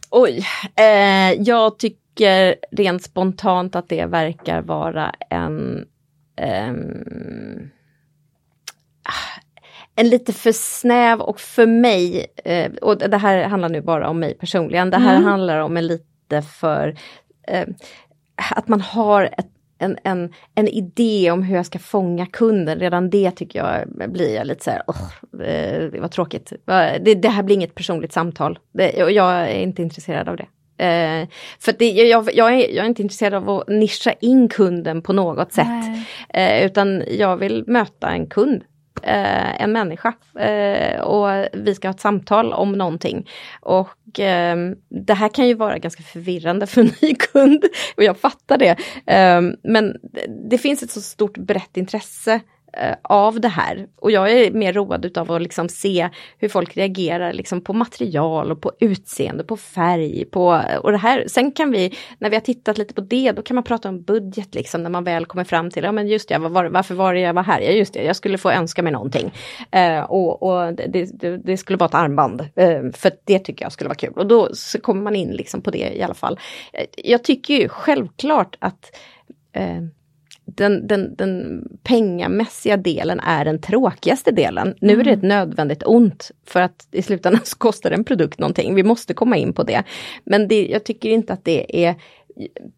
Oj, eh, jag tycker tycker rent spontant att det verkar vara en um, en lite för snäv och för mig, eh, och det här handlar nu bara om mig personligen, det här mm. handlar om en lite för eh, att man har ett, en, en, en idé om hur jag ska fånga kunden, redan det tycker jag blir jag lite så här, oh, eh, det var tråkigt. Det, det, här blir inget personligt samtal, det, jag är inte intresserad av det. Eh, för det, jag, jag, är, jag är inte intresserad av att nischa in kunden på något sätt. Eh, utan jag vill möta en kund. Eh, en människa. Eh, och vi ska ha ett samtal om någonting. Och ehm, det här kan ju vara ganska förvirrande för en ny kund. Och jag fattar det. Ehm, men det finns ett så stort brett intresse Eh, av det här. Och jag är mer road utav att liksom se hur folk reagerar liksom på material och på utseende, på färg. På, och det här. Sen kan vi, när vi har tittat lite på det, då kan man prata om budget liksom när man väl kommer fram till, ja men just det, var, varför var det jag var här? Ja just det, jag skulle få önska mig någonting. Eh, och, och det, det, det, skulle vara ett armband, eh, för det tycker jag skulle vara kul. Och då så kommer man in liksom på det i alla fall. Eh, jag tycker ju självklart att eh, den, den, den pengamässiga delen är den tråkigaste delen. Nu är det ett mm. nödvändigt ont för att i slutändan så kostar en produkt någonting. Vi måste komma in på det. Men det, jag tycker inte att det är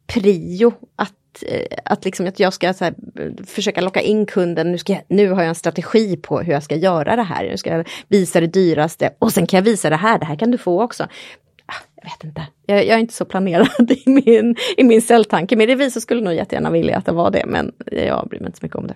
prio att eh, att, liksom, att jag ska här, försöka locka in kunden, nu, ska jag, nu har jag en strategi på hur jag ska göra det här. Jag ska visa det dyraste och sen kan jag visa det här, det här kan du få också. Jag vet inte, jag, jag, är inte så planerad i min, i min celltanke. Det så skulle nog jättegärna vilja att det var det, men jag bryr mig inte så mycket om det.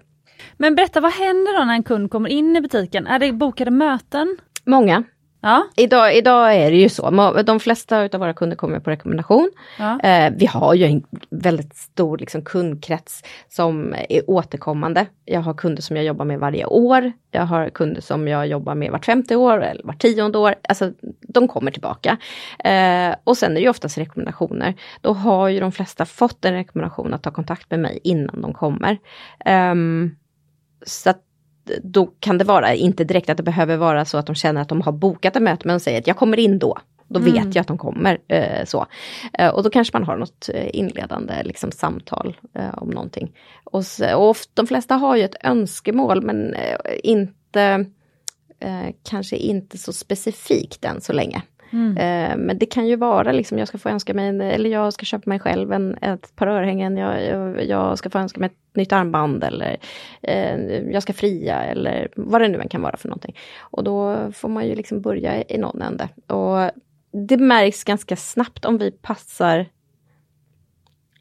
Men berätta, vad händer då när en kund kommer in i butiken? Är det bokade möten? Många. Ja. Idag, idag är det ju så, de flesta av våra kunder kommer på rekommendation. Ja. Eh, vi har ju en väldigt stor liksom, kundkrets som är återkommande. Jag har kunder som jag jobbar med varje år. Jag har kunder som jag jobbar med vart femte år eller vart tionde år. Alltså de kommer tillbaka. Eh, och sen är det ju oftast rekommendationer. Då har ju de flesta fått en rekommendation att ta kontakt med mig innan de kommer. Um, så att då kan det vara, inte direkt att det behöver vara så att de känner att de har bokat ett möte, men de säger att jag kommer in då. Då vet Mm. jag att de kommer. Eh, så. Eh, och då kanske man har något eh, inledande liksom, samtal eh, om någonting. Och, s- och de flesta har ju ett önskemål men eh, inte eh, kanske inte så specifikt än så länge. Mm. Eh, men det kan ju vara liksom, jag ska få önska mig, en, eller jag ska köpa mig själv en, ett par örhängen, jag, jag, jag ska få önska mig ett nytt armband eller eh, jag ska fria eller vad det nu än kan vara för någonting. Och då får man ju liksom börja i någon ände. Och det märks ganska snabbt om vi passar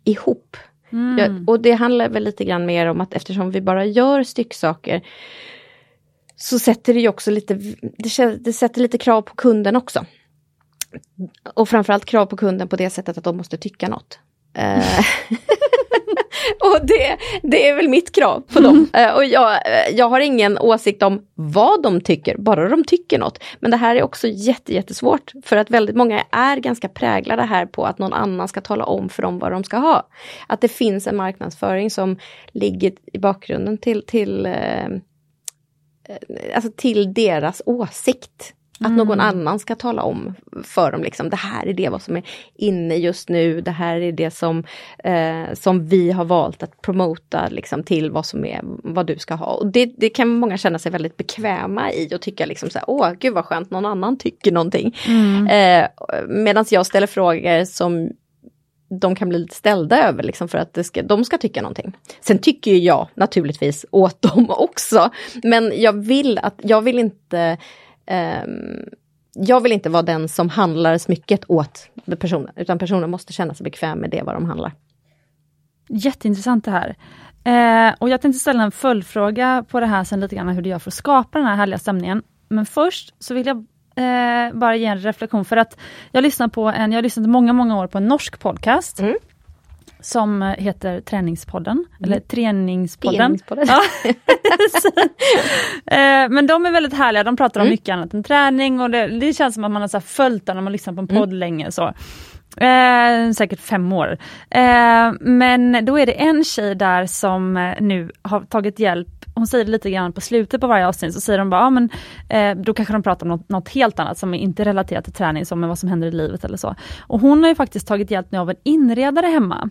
ihop. Mm. Ja, och det handlar väl lite grann mer om att eftersom vi bara gör stycksaker så sätter det ju också lite, det, det sätter lite krav på kunden också. Och framförallt krav på kunden på det sättet att de måste tycka något. Eh, och det, det är väl mitt krav på dem. Eh, och jag, eh, jag har ingen åsikt om vad de tycker, bara de tycker något. Men det här är också jätte, jättesvårt för att väldigt många är ganska präglade här på att någon annan ska tala om för dem vad de ska ha. Att det finns en marknadsföring som ligger i bakgrunden till, till, alltså till deras åsikt. Att någon annan ska tala om för dem, liksom, det här är det vad som är inne just nu, det här är det som, eh, som vi har valt att promota liksom, till vad som är vad du ska ha. Och det, det kan många känna sig väldigt bekväma i och tycka liksom så här, åh gud vad skönt, någon annan tycker någonting. Mm. Eh, Medan jag ställer frågor som de kan bli lite ställda över liksom för att ska, de ska tycka någonting. Sen tycker jag naturligtvis åt dem också. Men jag vill att, jag vill inte ehm, jag vill inte vara den som handlar smycket åt personen, utan personen måste känna sig bekväm med det vad de handlar. Jätteintressant det här. Eh, och jag tänkte ställa en följdfråga på det här sen lite grann hur du gör för att skapa den här härliga stämningen. Men först så vill jag eh, bara ge en reflektion för att jag lyssnar på en, jag har lyssnat många, många år på en norsk podcast. Mm. Som heter Träningspodden, eller Träningspodden. Träningspodden. Ja. eh, men de är väldigt härliga, de pratar om Mm. mycket annat än träning och det, det känns som att man har så följt den när man lyssnar på en Mm. podd länge. Så. Eh, säkert fem år. Eh, men då är det en tjej där som eh, nu har tagit hjälp hon säger det lite grann på slutet på varje avsnitt, så säger de bara, ja, men, eh, då kanske de pratar om något, något helt annat som är inte relaterat till träning, som vad som händer i livet eller så. Och hon har ju faktiskt tagit hjälp nu av en inredare hemma.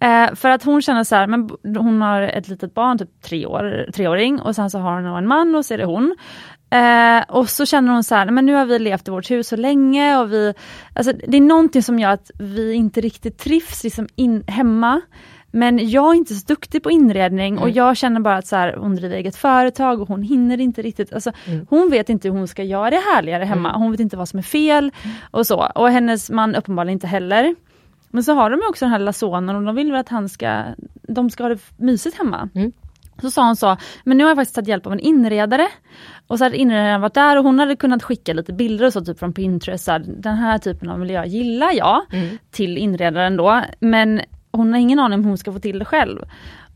Eh, för att hon känner så här, men hon har ett litet barn, typ tre år, treåring, och sen så har hon en man och så är det hon. Eh, och så känner hon så här, men nu har vi levt i vårt hus så länge och vi, alltså det är någonting som gör att vi inte riktigt trivs liksom in, hemma. Men jag är inte så duktig på inredning och jag känner bara att så här, hon driver eget företag och hon hinner inte riktigt. Alltså, Hon vet inte hur hon ska göra det härligare hemma. Hon vet inte vad som är fel och så. Och hennes man uppenbarligen inte heller. Men så har de också den här lilla sonen och de vill väl att han ska, de ska ha det mysigt hemma. Mm. Så sa hon så, men nu har jag faktiskt tagit hjälp av en inredare. Och så hade inredaren varit där och hon hade kunnat skicka lite bilder och så typ från Pinterest. Så här, den här typen av miljö gillar jag Mm. till inredaren då. Men hon har ingen aning om hur hon ska få till det själv.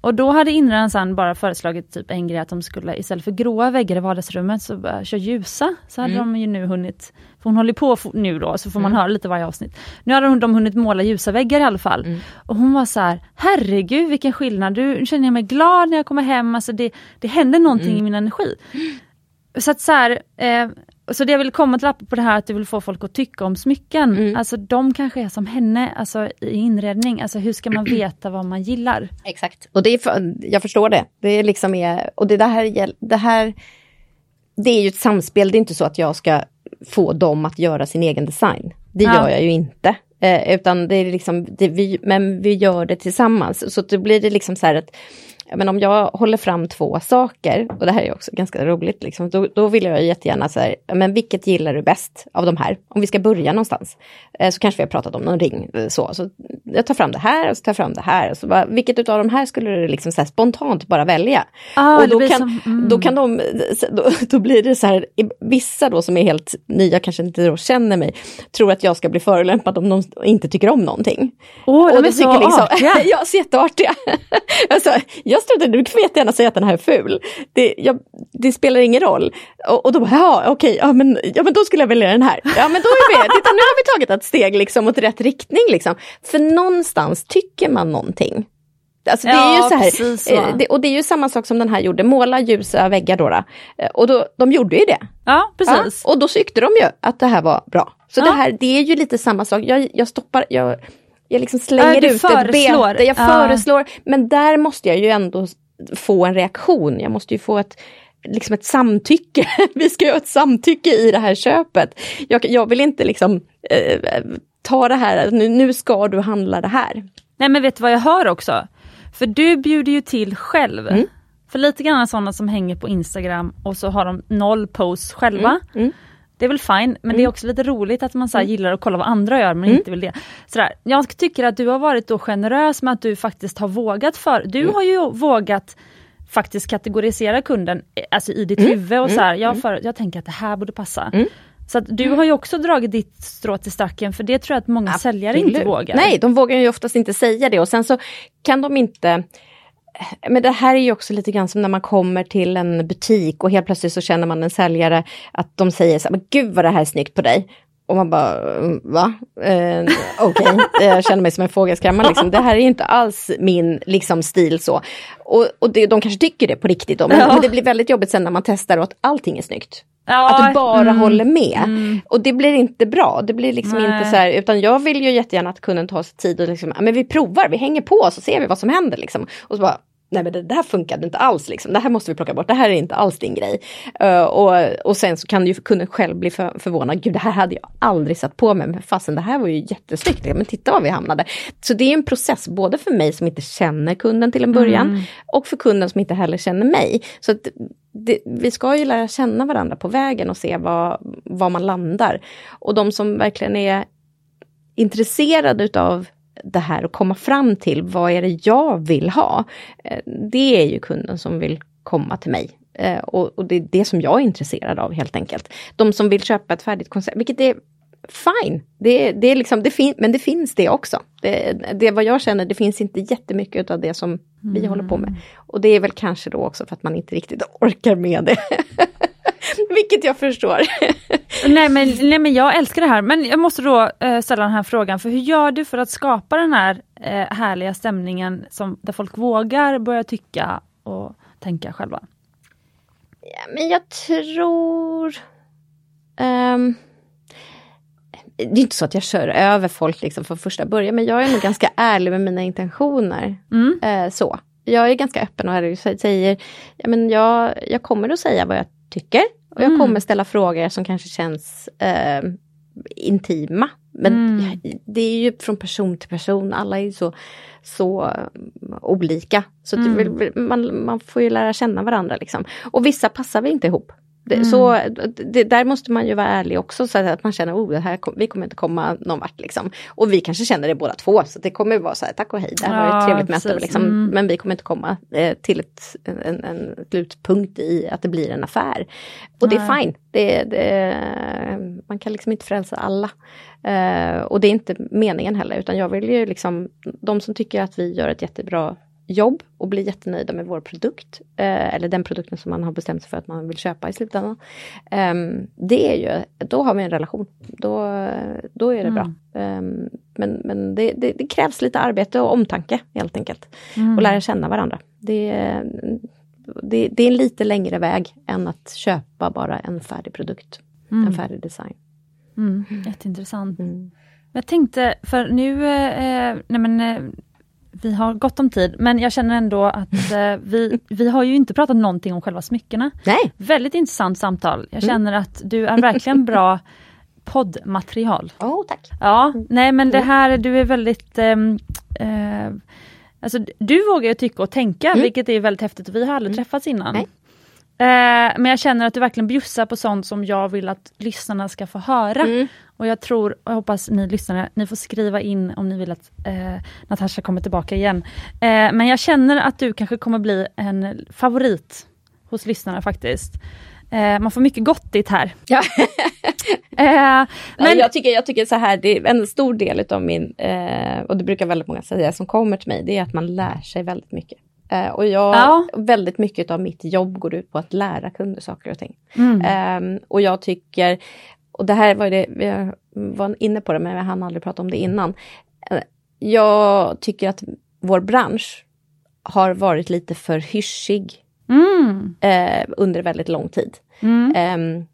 Och då hade inredaren sen bara föreslagit typ en grej att de skulle istället för gråa väggar i vardagsrummet så bara kör ljusa. Så hade Mm. de ju nu hunnit, för hon håller på nu då så får man höra lite varje avsnitt. Nu hade de- hunnit måla ljusa väggar i alla fall. Mm. Och hon var så här, herregud vilken skillnad, nu känner jag mig glad när jag kommer hem, alltså det, det händer någonting Mm. i min energi. Så att så här, eh, så det jag vill komma till på det här att du vill få folk att tycka om smycken. Mm. Alltså de kanske är som henne, alltså i inredning. Alltså hur ska man veta vad man gillar? Exakt. Och det är för, jag förstår det. Det är liksom är, och det, det här, det här, det är ju ett samspel. Det är inte så att jag ska få dem att göra sin egen design. Det Ja. gör jag ju inte. Eh, utan det är liksom, det vi, men vi gör det tillsammans. Så då blir det liksom så här att men om jag håller fram två saker, och det här är också ganska roligt, liksom, då, då vill jag jättegärna så här, men vilket gillar du bäst av de här? Om vi ska börja någonstans, eh, så kanske vi har pratat om någon ring. eh, Så, så jag tar fram det här och så tar jag fram det här. Och så bara, vilket av de här skulle du liksom så här spontant bara välja? Ah, och då kan, som- mm. då kan de, då, då blir det så här, vissa då som är helt nya, kanske inte då känner mig, tror att jag ska bli förolämpad om de inte tycker om någonting. Åh, de Och är så liksom, artiga. ja, så jätteartiga. alltså, jag struntar du får jättegärna säga att den här är ful. Det, jag, det spelar ingen roll. Och, och då bara, ja okej, ja, men, ja men då skulle jag välja den här. Ja men då är vi, titta nu har vi tagit ett steg liksom åt rätt riktning liksom. För någonstans tycker man någonting. Alltså det Ja, är ju så här, precis så. eh, det, och det är ju samma sak som den här gjorde, måla ljusa väggar då. då. Eh, Och då, de gjorde ju det. Ja, precis. Ja, och då tyckte de ju att det här var bra. Så Ja. det här, det är ju lite samma sak. Jag, jag stoppar, jag, jag liksom slänger du ut ett föreslår. bete, jag Ja. föreslår. Men där måste jag ju ändå få en reaktion. Jag måste ju få ett, liksom ett samtycke. Vi ska ju ha ett samtycke i det här köpet. Jag, jag vill inte liksom eh, ta det här, nu, nu ska du handla det här. Nej men vet du vad jag hör också? För du bjuder ju till själv. Mm. För lite grann sådana som hänger på Instagram och så har de noll posts själva. Mm. Det är väl fine, men det är också lite roligt att man så här gillar att kolla vad andra gör men Mm. inte vill det. Sådär. Jag tycker att du har varit då generös med att du faktiskt har vågat för. Du Mm. har ju vågat faktiskt kategorisera kunden eh, alltså i ditt huvud och så här, jag, för, jag tänker att det här borde passa. Mm. Så att du har ju också dragit ditt strå till stacken för det tror jag att många säljare inte Absolut. vågar. Nej, de vågar ju oftast inte säga det och sen så kan de inte men det här är ju också lite grann som när man kommer till en butik och helt plötsligt så känner man en säljare att de säger så här, men gud vad det här är snyggt på dig. Och man bara, "Mm, va? Eh, Okej, jag känner mig som en fågelskrämma. Liksom. Det här är inte alls min liksom, stil så. Och, och det, de kanske tycker det på riktigt då, men, Ja. men det blir väldigt jobbigt sen när man testar och att allting är snyggt. Ja, Att du bara mm. håller med. Mm. Och det blir inte bra. Det blir liksom Nej. inte så här, utan jag vill ju jättegärna att kunden tar sig tid och liksom, "Ja, men vi provar, vi hänger på så ser vi vad som händer liksom. Och så bara, nej men det där funkade inte alls liksom. Det här måste vi plocka bort, det här är inte alls din grej. Eh, och, och sen så kan ju kunden själv bli för, förvånad, gud det här hade jag aldrig satt på mig, men fasen det här var ju jättesnyggt, men titta var vi hamnade. Så det är en process, både för mig som inte känner kunden till en början, Mm. och för kunden som inte heller känner mig. Så att det, vi ska ju lära känna varandra på vägen och se var, var man landar. Och de som verkligen är intresserade utav det här och komma fram till vad är det jag vill ha. Eh, det är ju kunden som vill komma till mig. Eh, och, och det är det som jag är intresserad av helt enkelt. De som vill köpa ett färdigt koncept, vilket är fine. Det, det är liksom, det fin- men det finns det också. Det, det vad jag känner, det finns inte jättemycket av det som vi håller på med. Och det är väl kanske då också för att man inte riktigt orkar med det. Vilket jag förstår. Nej men, nej men jag älskar det här, men jag måste då eh, ställa den här frågan, för hur gör du för att skapa den här eh, härliga stämningen som, där folk vågar börja tycka och tänka själva? Ja, men jag tror... ehm, det är inte så att jag kör över folk liksom från första början, men jag är nog ganska ärlig med mina intentioner. Mm. Eh, så. Jag är ganska öppen och ärlig och säger, ja, men jag, jag kommer att säga vad jag tycker. Och jag Mm. kommer ställa frågor som kanske känns eh, intima. Men Mm. det är ju från person till person, alla är ju så, så eh, olika. Så det Mm. vill- man, man får ju lära känna varandra. Liksom. Och vissa passar vi inte ihop. Det, Mm. så, det, där måste man ju vara ärlig också så att man känner oh, det här vi kommer inte komma någon vart. Liksom. Och vi kanske känner det båda två så det kommer vara så här tack och hej, det här var Ja, ett trevligt möte. Liksom. Mm. Men vi kommer inte komma eh, till ett, en, en slutpunkt i att det blir en affär. Och det är Nej. fine. Det, det, man kan liksom inte frälsa alla. Eh, och det är inte meningen heller utan jag vill ju liksom, de som tycker att vi gör ett jättebra jobb och blir jättenöjda med vår produkt, eh, eller den produkten som man har bestämt sig för att man vill köpa i slutändan. Ehm, det är ju, då har vi en relation. Då, då är det Mm. bra. Ehm, men men det, det, det krävs lite arbete och omtanke helt enkelt. Mm. Och lära känna varandra. Det, det, det är en lite längre väg än att köpa bara en färdig produkt, Mm. en färdig design. Mm. Jätteintressant. Mm. Jag tänkte, för nu, eh, nej men, eh, vi har gott om tid, men jag känner ändå att eh, vi, vi har ju inte pratat någonting om själva smyckena. Nej, Väldigt intressant samtal. Jag Mm. känner att du är verkligen bra poddmaterial. oh, tack. Ja, nej men det Mm. här, du är väldigt ehm, eh, Alltså du vågar ju tycka och tänka, Mm. vilket är väldigt häftigt. Vi har aldrig träffats innan. Nej. Eh, men jag känner att du verkligen bjussar på sånt som jag vill att lyssnarna ska få höra. Mm. Och jag tror, och jag hoppas ni lyssnare, ni får skriva in om ni vill att eh, Natasha kommer tillbaka igen. Eh, men jag känner att du kanske kommer bli en favorit hos lyssnarna faktiskt. Eh, man får mycket gottigt här. Ja. Eh, Men... Jag, tycker, jag tycker så här, det är en stor del av min, eh, och det brukar väldigt många säga som kommer till mig, det är att man lär sig väldigt mycket. Eh, och jag, Ja. väldigt mycket av mitt jobb går ut på att lära kunder saker och ting. mm, Ehm, och jag tycker, och det här var det, vi var inne på det men jag hann aldrig prata om det innan. Eh, jag tycker att vår bransch har varit lite för hyschig Mm. eh, under väldigt lång tid. Mm. Ehm,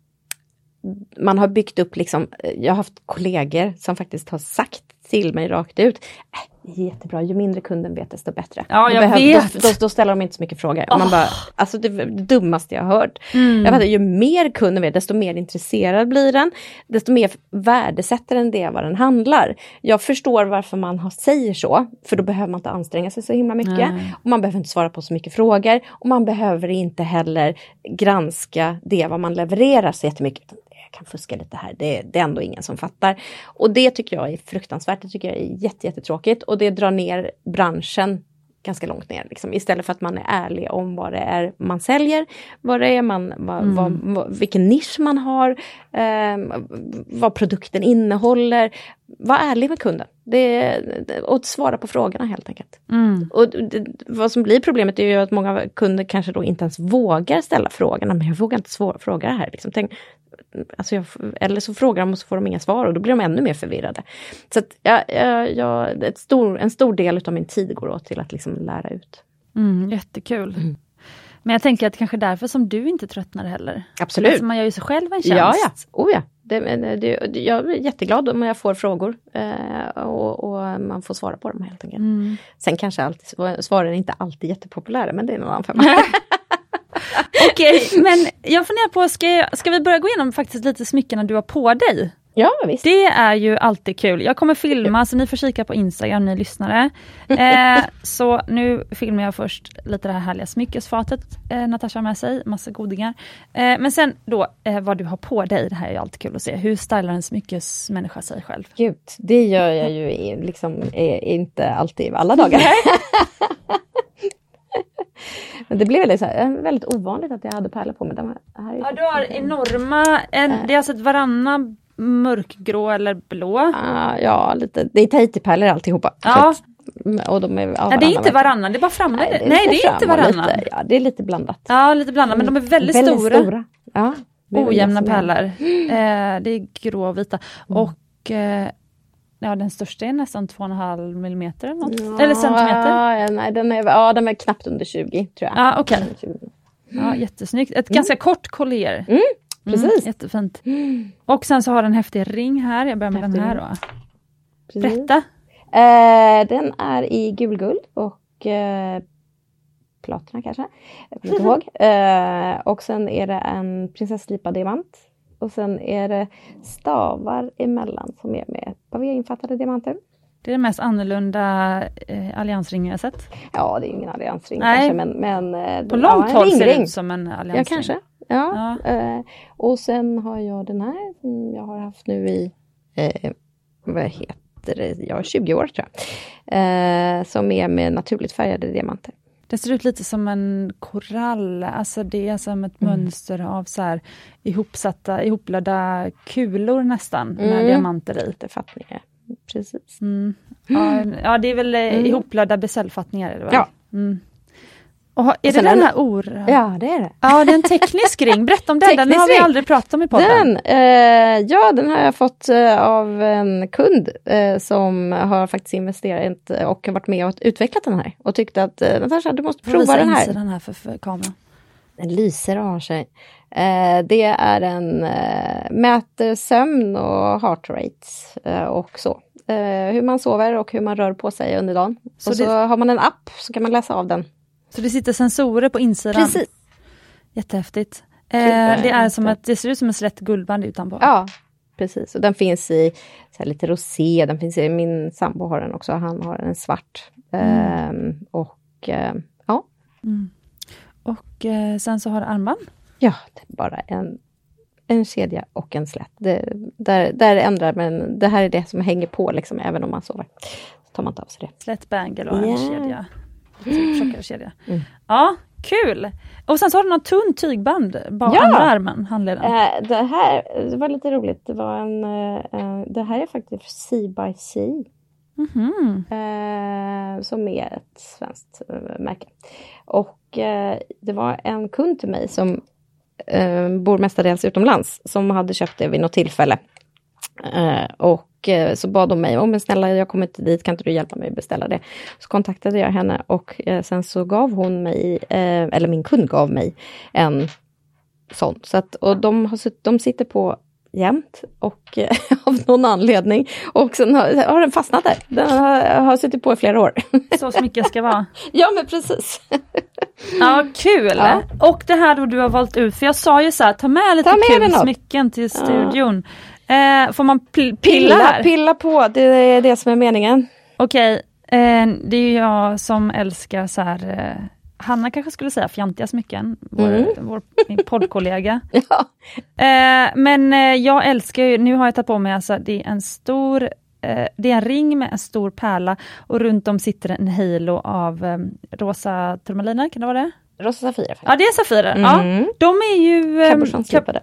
man har byggt upp liksom, jag har haft kollegor som faktiskt har sagt till mig rakt ut, äh, jättebra, ju mindre kunden vet desto bättre. Ja, Då jag behöver- vet. Då, då, då ställer de inte så mycket frågor. Och man bara, alltså det, det dummaste jag har hört. Mm. Jag fattar, ju mer kunden vet, desto mer intresserad blir den. Desto mer värdesätter den det vad den handlar. Jag förstår varför man har, säger så, för då behöver man inte anstränga sig så himla mycket. Nej. Och man behöver inte svara på så mycket frågor. Och man behöver inte heller granska det vad man levererar så jättemycket. Kan fuska lite här, det, det är ändå ingen som fattar. Och det tycker jag är fruktansvärt, det tycker jag är jätte, jättetråkigt. Och det drar ner branschen ganska långt ner. Liksom. Istället för att man är ärlig om vad det är man säljer, vad det är man, vad, Mm. vad, vad, vilken nisch man har, eh, vad produkten innehåller. Var ärlig med kunden det, och svara på frågorna helt enkelt. Mm. Och det, vad som blir problemet är ju att många kunder kanske då inte ens vågar ställa frågorna. Men jag vågar inte svå- fråga det här. Liksom. Tänk, alltså jag, eller så frågar de och så får de inga svar och då blir de ännu mer förvirrade. Så att jag, jag, jag, ett stor, en stor del av min tid går åt till att liksom lära ut. Mm, jättekul. Men jag tänker att kanske därför som du inte tröttnar heller. Absolut. Alltså man gör ju sig själv en tjänst. Ja, ja. Oh, ja. Det, det, det, jag är jätteglad om jag får frågor eh, och, och man får svara på dem helt enkelt. Mm. Sen kanske alltid, svaren är inte alltid jättepopulära men det är en annan femma. Okej, men jag funderar på, ska, jag, ska vi börja gå igenom faktiskt lite smyckena du har på dig? ja visst. Det är ju alltid kul. Jag kommer filma, så ni får kika på Instagram, ni lyssnare. Eh, så nu filmar jag först lite det här härliga smyckesfatet eh, Natasha har med sig, massa godingar. Eh, men sen då eh, vad du har på dig, det här är ju alltid kul att se. Hur stylar en smyckesmänniska sig själv? Gud, det gör jag ju liksom eh, inte alltid alla dagar. Men det blev väldigt, så här, eh, väldigt ovanligt att jag hade pärlor på mig. De här, är Ja, du har enorma, en, det är alltså ett varanna mörkgrå eller blå. Ah, ja, lite. Det är Tahiti-pärlor alltihopa. Ja. Att- och de är, ja, Ja, det är inte varannan, det är bara framme. Nej, lite Nej det är inte varannan. Lite, ja, det är lite blandat. Ja, lite blandat, men de är väldigt, stora. Ja, det är väl Ojämna det som är- pärlor. Eh, det är grå och vita. Och eh, ja, den största är nästan 2,5 millimeter eller något. Ja, Eller centimeter. Ja, nej, den är, ja, den är knappt under 20 tror jag. Ja. 20. Ja, jättesnyggt. Ett ganska kort collier. Mm, precis. jättefint. Och sen så har den en häftig ring här. Jag börjar med Häftig den här då. Precis. Berätta. Eh, den är i gulguld och eh, platina kanske. Jag kommer inte ihåg. Eh, och sen är det en prinsesslipad diamant. Och sen är det stavar emellan som är med V-infattade diamanter. Det är den mest annorlunda eh, alliansringen jag sett. Ja, det är ingen alliansring Nej. kanske men, men eh, På ja, långt håll ser det ut som en Ja, alliansring. kanske. Ja. Eh, och sen har jag den här som jag har haft nu i, eh, vad heter det, ja 20 år tror jag. Eh, som är med naturligt färgade diamanter. Det ser ut lite som en korall, alltså det är som ett Mm. mönster av så här ihopsatta, ihoplödda kulor nästan med Mm. diamanter i. Lite fattningar. Precis. Mm. Ja, ja, det är väl mm. ihopplödda besällfattningar. Är det väl? Ja. Har- är det den en- här or... Ja, det är det. Ja, det är en teknisk ring. Berätta om den, den har vi aldrig pratat om i podden. Den, eh, ja, den har jag fått eh, av en kund eh, som har faktiskt investerat och varit med och utvecklat den här. Och tyckte att eh, Natasha, du måste prova den här. insidan här för, för kameran. Den lyser och har sig. Eh, det är en eh, mäter sömn och heart rates eh, och så. Eh, hur man sover och hur man rör på sig under dagen. Så och så det- har man en app så kan man läsa av den. Så det sitter sensorer på insidan. Precis. Jättehäftigt. Eh, det, är som ett, det ser ut som ett slätt guldband utanpå. Ja, precis. Och den finns i lite rosé, den finns i, min sambo har den också, han har en svart. Ehm, och eh, ja, Mm. Och eh, sen så har det armband. ja, det är bara en, en kedja och en slätt. Det, där, där ändrar men det här är det som hänger på liksom, även om man sover. Så tar man inte av sig det. Slätt bangle och en Ja. kedja. Tjockare kedja. Mm. Ja, kul! Och sen så har du något tunt tygband bak Ja. andra armen, handleden. Eh, det här det var lite roligt. Det, var en, eh, eh, det här är faktiskt Sea by Sea. Mhm. eh, som är ett svenskt eh, märke. Och eh, det var en kund till mig som bor mestadels utomlands som hade köpt det vid något tillfälle. Eh, och eh, så bad hon mig, oh, men snälla jag kommer inte dit, kan inte du hjälpa mig att beställa det? Så kontaktade jag henne och eh, sen så gav hon mig, eller min kund gav mig en sån. Så att, och de, har, de sitter på jämt och av någon anledning. Och sen har, har den fastnat där. Den har, har suttit på i flera år. Så smycken ska vara. ja men precis. ja kul! Ja. Och det här då du har valt ut, för jag sa ju så här, ta med lite ta med kul smycken till studion. Ja. Eh, får man pilla, pilla här? Pilla på, det är det som är meningen. Okej, eh, det är ju jag som älskar så här eh, Hanna kanske skulle säga fjantiga smycken, vår, mm. vår poddkollega. ja. eh, men eh, jag älskar ju, nu har jag tagit på mig alltså, det är en stor eh, det är en ring med en stor pärla och runt om sitter en halo av rosa turmaliner, kan det vara det? Rosa safirer. Ja det är safirer. Mm. Ja, de är ju... Eh,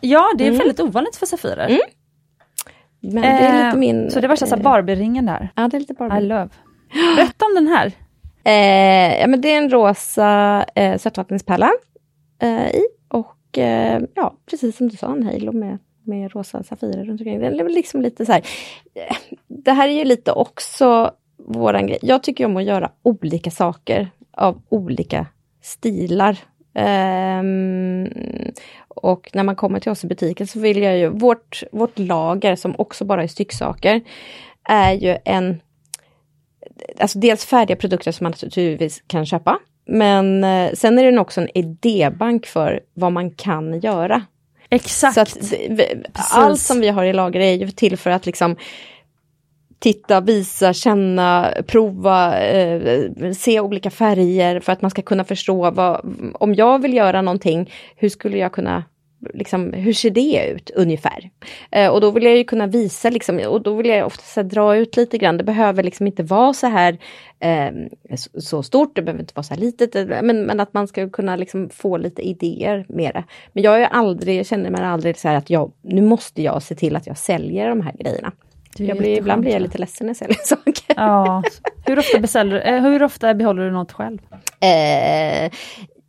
ja det är mm. väldigt ovanligt för safirer. Mm. Men det är lite min... Så det var så Barbie-ringen där. Ja det är lite Barbie. I love. Berätta om den här. Eh, ja, men det är en rosa eh, sötvattenspärla eh, i och eh, ja, precis som du sa, en halo med, med rosa safirer runt omkring. Den är liksom lite så här, eh, det här är ju lite också våran grej. Jag tycker om att göra olika saker av olika stilar. Um, och när man kommer till oss i butiken så vill jag ju, vårt, vårt lager som också bara är stycksaker, är ju en alltså dels färdiga produkter som man naturligtvis kan köpa. Men eh, sen är det också en idébank för vad man kan göra. Exakt. Så att, allt som vi har i lager är ju till för att liksom titta, visa, känna, prova, eh, se olika färger för att man ska kunna förstå vad, om jag vill göra någonting, hur skulle jag kunna liksom, hur ser det ut ungefär? Eh, och då vill jag ju kunna visa, liksom, och då vill jag ofta dra ut lite grann. Det behöver liksom inte vara så här eh, så stort, det behöver inte vara så här litet, eh, men, men att man ska kunna liksom få lite idéer med det. Men jag är aldrig, jag känner mig aldrig så här att jag, nu måste jag se till att jag säljer de här grejerna. Jag blir, ibland blir jag lite ledsen när jag säljer saker. Ja. Hur, ofta beställer, eh, hur ofta behåller du något själv? Eh,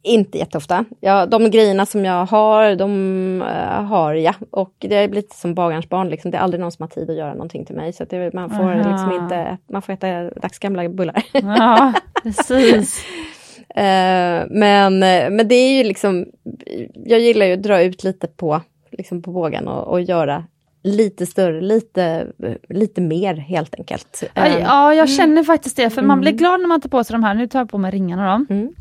inte jätteofta. Ja, de grejerna som jag har, de uh, har jag. Och det är lite som bagarens barn, liksom. det är aldrig någon som har tid att göra någonting till mig. Så det, man, får liksom inte, man får äta dagsgamla bullar. Ja, precis. uh, men, men det är ju liksom, jag gillar ju att dra ut lite på, liksom på bågen och, och göra lite större, lite, lite mer helt enkelt. Ja, ja jag känner faktiskt det, för mm. man blir glad när man tar på sig de här, nu tar jag på mig ringarna då. Mm.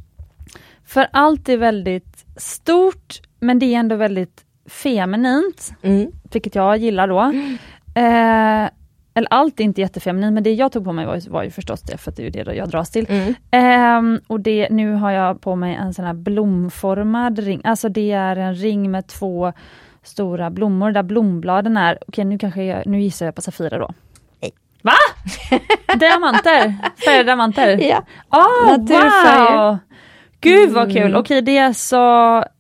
För allt är väldigt stort men det är ändå väldigt feminint, mm. vilket jag gillar då. Mm. Eh, eller allt är inte jättefeminint men det jag tog på mig var, var ju förstås det, för det är det jag dras till. Mm. Eh, och det, nu har jag på mig en sån här blomformad ring, alltså det är en ring med två stora blommor där blombladen är, okej nu kanske jag, nu gissar jag på Safira då. Nej. Va? diamanter? Färgade diamanter? Ja. Oh, wow! Gud vad kul! Mm. Okej det är alltså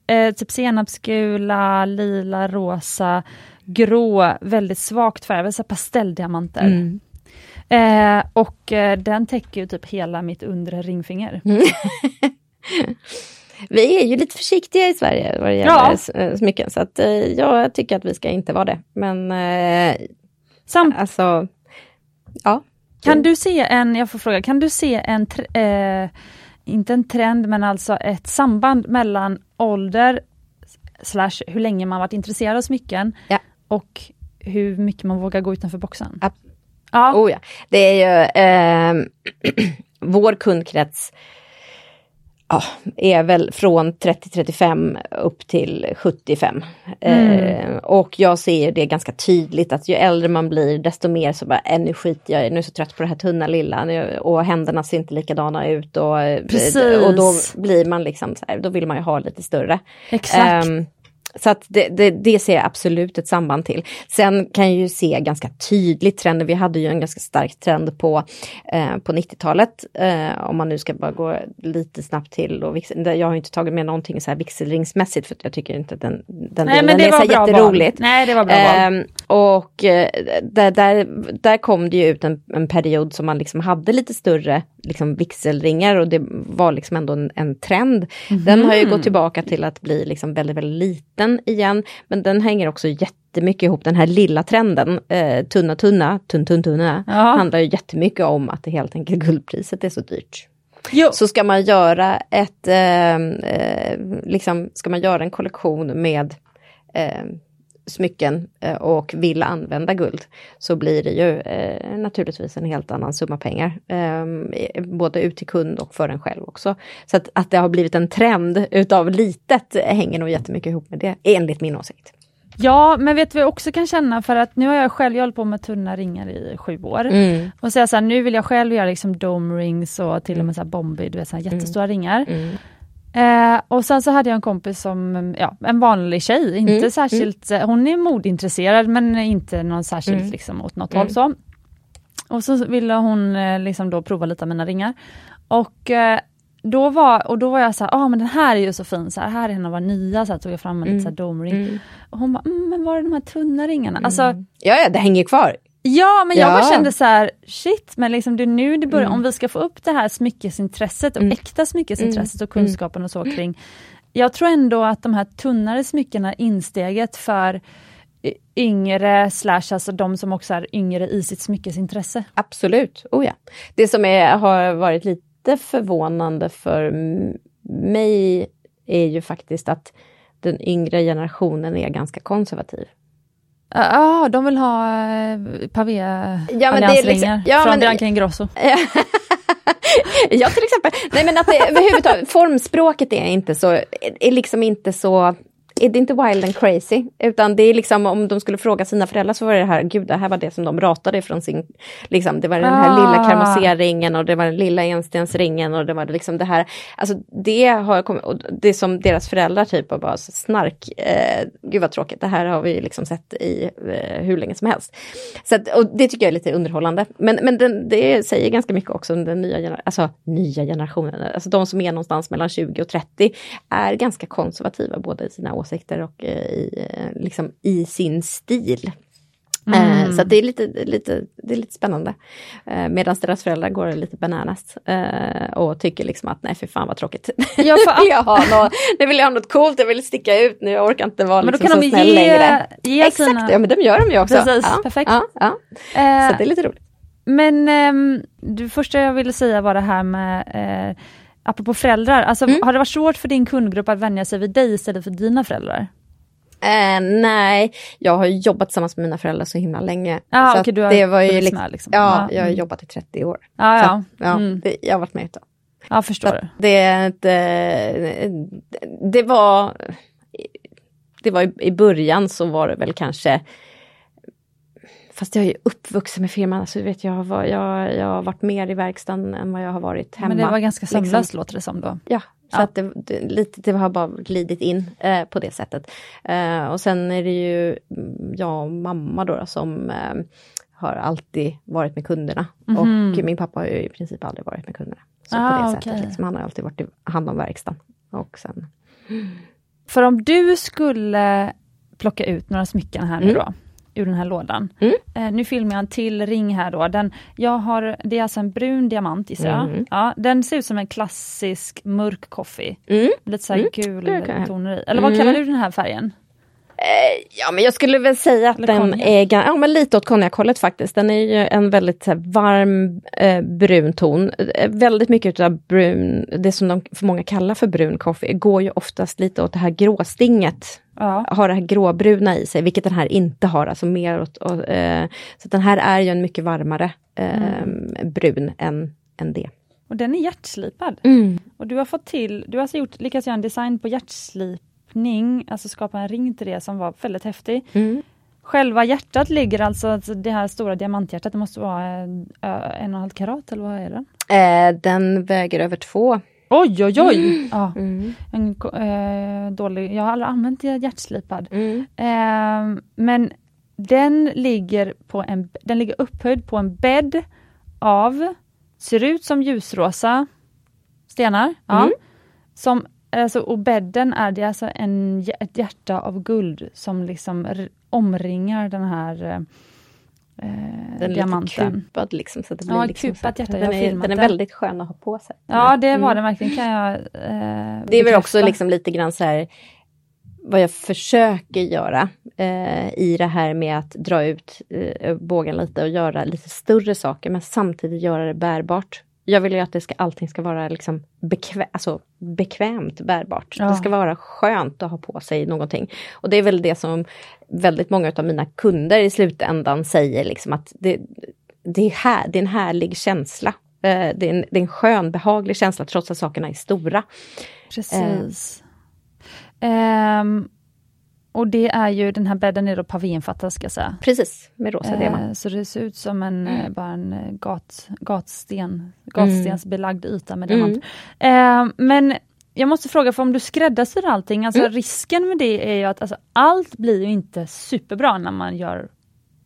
eh, typ senapsgula, lila, rosa, grå, väldigt svagt färg, så pastelldiamanter. Mm. Eh, och eh, den täcker ju typ hela mitt undre ringfinger. Mm. vi är ju lite försiktiga i Sverige vad det gäller ja. Eh, smycken, så att, eh, jag tycker att vi ska inte vara det. Men eh, Samt alltså, ja. Kan du se en, jag får fråga, kan du se en eh, inte en trend men alltså ett samband mellan ålder slash hur länge man varit intresserad av smycken ja. och hur mycket man vågar gå utanför boxen. Ja. Oh ja. Det är ju eh, vår kundkrets ja, är väl från 30-35 upp till 75. Mm. Eh, och jag ser det ganska tydligt att ju äldre man blir desto mer så bara, äh, nu skiter jag nu är jag så trött på det här tunna lilla och händerna ser inte likadana ut och, och då blir man liksom så här, då vill man ju ha lite större. Exakt. Eh, så att det, det, det, ser jag absolut ett samband till. Sen kan jag ju se ganska tydligt trenden, vi hade ju en ganska stark trend på, eh, på 90-talet, eh, om man nu ska bara gå lite snabbt till. Och jag har inte tagit med någonting så här vigselringsmässigt för jag tycker inte att den, den Nej, delen är så jätteroligt. Nej, det var bra eh, Och eh, där, där, där kom det ju ut en, en period som man liksom hade lite större liksom vigselringar och det var liksom ändå en, en trend. Mm. Den har ju gått tillbaka till att bli liksom väldigt, väldigt liten igen, men den hänger också jätte jättemycket ihop den här lilla trenden, eh, tunna tunna, tunn tunn tunna, Ja. handlar ju jättemycket om att det helt enkelt guldpriset är så dyrt. Jo. Så ska man göra ett, eh, eh, liksom, ska man göra en kollektion med eh, smycken eh, och vill använda guld så blir det ju eh, naturligtvis en helt annan summa pengar. Eh, både ut till kund och för en själv också. Så att, att det har blivit en trend utav litet hänger nog jättemycket ihop med det, enligt min åsikt. Ja, men vet du vad jag också kan känna för att nu har jag själv jag hållit på med tunna ringar i sju år. Mm. Och så, är jag så här, nu vill jag själv göra liksom dome rings och till och med så här Bombay, du vet så här jättestora ringar. Mm. Eh, och sen så hade jag en kompis som, ja, en vanlig tjej, inte Mm, särskilt, eh, hon är modintresserad men inte någon särskilt Mm. liksom åt något Mm. håll så. Och så ville hon eh, liksom då prova lite av mina ringar. Och eh, då var, och då var jag så här, ah, men den här är ju så fin, så här, här är en av våra nya, så här, tog jag fram en Mm. liten så här dome ring. Mm. Och hon bara, mm, men var är de här tunna ringarna? Alltså, Ja, ja, det hänger kvar. Ja, men jag Ja. bara kände så här, shit, men liksom det är nu det börjar, Mm. om vi ska få upp det här smyckesintresset och Mm. äkta smyckesintresset och Mm. kunskapen och så kring. Jag tror ändå att de här tunnare smyckena insteget för yngre slash alltså de som också är yngre i sitt smyckesintresse. Absolut, oh ja. Det som är, har varit lite förvånande för mig är ju faktiskt att den yngre generationen är ganska konservativ. Ja, ah, de vill ha uh, pavé Ja, men det är alliansringar liksom- ja, från men- Bianca Ingrosso. ja, till exempel. Nej, men att det överhuvudtaget, formspråket är inte så, är liksom inte så är det inte wild and crazy, utan det är liksom om de skulle fråga sina föräldrar så var det här, gud det här var det som de ratade från sin, liksom det var den här Ah. lilla karmoseringen och det var den lilla enstensringen och det var liksom det här, alltså det har kommit, och det som deras föräldrar typ var bara snark, eh, gud vad tråkigt, det här har vi liksom sett i eh, hur länge som helst. Så att, och det tycker jag är lite underhållande, men, men den, det säger ganska mycket också om den nya, alltså, nya generationen, alltså de som är någonstans mellan 20 och 30 är ganska konservativa både i sina åsikter och eh, i, eh, liksom, i sin stil. Eh, Mm. Så det är lite, lite, det är lite spännande. Eh, Medan deras föräldrar går lite bananas eh, och tycker liksom att nej för fan vad tråkigt. Ja, nu, vill jag ha något, nu vill jag ha något coolt, jag vill sticka ut nu, jag orkar inte vara Men då liksom kan så de snäll ge, längre. ge Exakt, sina... ja men de gör de ju också. Precis, ja, perfekt. Ja, ja. Eh, Så det är lite roligt. Men ehm, det första jag ville säga var det här med, eh, apropå föräldrar, alltså, Mm. har det varit svårt för din kundgrupp att vänja sig vid dig istället för dina föräldrar? Eh, nej, jag har jobbat tillsammans med mina föräldrar så himla länge. Ja, så att du har det var ju liksom, med, liksom. Ja, Ja, jag har mm. jobbat i 30 år. Ja, Så ja. Mm. det, jag har varit med ett tag. ja förstår. det, ett, eh, det var, det var i, i början så var det väl kanske Fast jag är ju uppvuxen med firman, alltså, vet, jag, var, jag, jag har varit mer i verkstaden än vad jag har varit hemma. Men det var ganska liksom. sömlöst låter det som då. Ja, så Ja. att det, det, lite, det har bara glidit in eh, på det sättet. Eh, och sen är det ju mm, jag och mamma då, som eh, har alltid varit med kunderna. Mhm. Och min pappa har ju i princip aldrig varit med kunderna. Så Ah, på det okej. sättet, liksom, han har alltid varit i hand om verkstaden. Och sen, För om du skulle plocka ut några smycken här nu Mm. då, ur den här lådan. Mm. Eh, nu filmar jag en till ring här då. Den, jag har, det är alltså en brun diamant gissar jag. Mm. Ja, den ser ut som en klassisk mörk coffee. mm. Lite så här Mm, gul toner i. Eller vad Mm. kallar du den här färgen? Eh, Ja men jag skulle väl säga att Eller den konjak. är ja, men lite åt konjakhållet faktiskt. Den är ju en väldigt så här, varm eh, brun ton. Eh, väldigt mycket av brun, det som de för många kallar för brun coffee, går ju oftast lite åt det här gråstinget. Ja. Har det här gråbruna i sig, vilket den här inte har. Alltså mer åt, och, eh, så den här är ju en mycket varmare eh, brun än, än det. Och den är hjärtslipad. Och du har fått till, du har alltså gjort, lyckats göra en design på hjärtslipning, alltså skapa en ring till det som var väldigt häftig. Mm. Själva hjärtat ligger alltså, alltså det här stora diamanthjärtat, det måste vara en, ö, en och en halv karat eller vad är den? Eh, den väger över två. Oj oj oj! Ja, Mm. en, eh, dålig, jag har aldrig använt hjärtslipad. Mm. Eh, men den ligger, på en, den ligger upphöjd på en bädd av, ser ut som ljusrosa stenar. Ja, Mm. som, alltså, och bädden är det alltså en, ett hjärta av guld som liksom omringar den här eh, Den är lite diamanten. kupad liksom. Så det blir Ja, liksom kupat hjärta, Den är, den är väldigt skön att ha på sig. Ja, det var Mm. den verkligen kan jag eh, Det är väl också liksom lite grann så här vad jag försöker göra eh, i det här med att dra ut eh, bågen lite och göra lite större saker men samtidigt göra det bärbart. Jag vill ju att det ska, allting ska vara liksom bekvä alltså bekvämt bärbart. Ja. Det ska vara skönt att ha på sig någonting. Och det är väl det som väldigt många av mina kunder i slutändan säger liksom att det, det, är, här, det är en härlig känsla. Eh, det, är en, det är en skön, behaglig känsla trots att sakerna är stora. Precis. Um, och det är ju, den här bädden är då pavénfattad ska jag säga. Precis, med rosa eh. Så det ser ut som en, eh, mm. bara en eh, gat, gatsten, gatstensbelagd yta med diamant. Mm. Eh, men jag måste fråga, för om du skräddarsyr allting, alltså mm. risken med det är ju att alltså, allt blir ju inte superbra när man gör,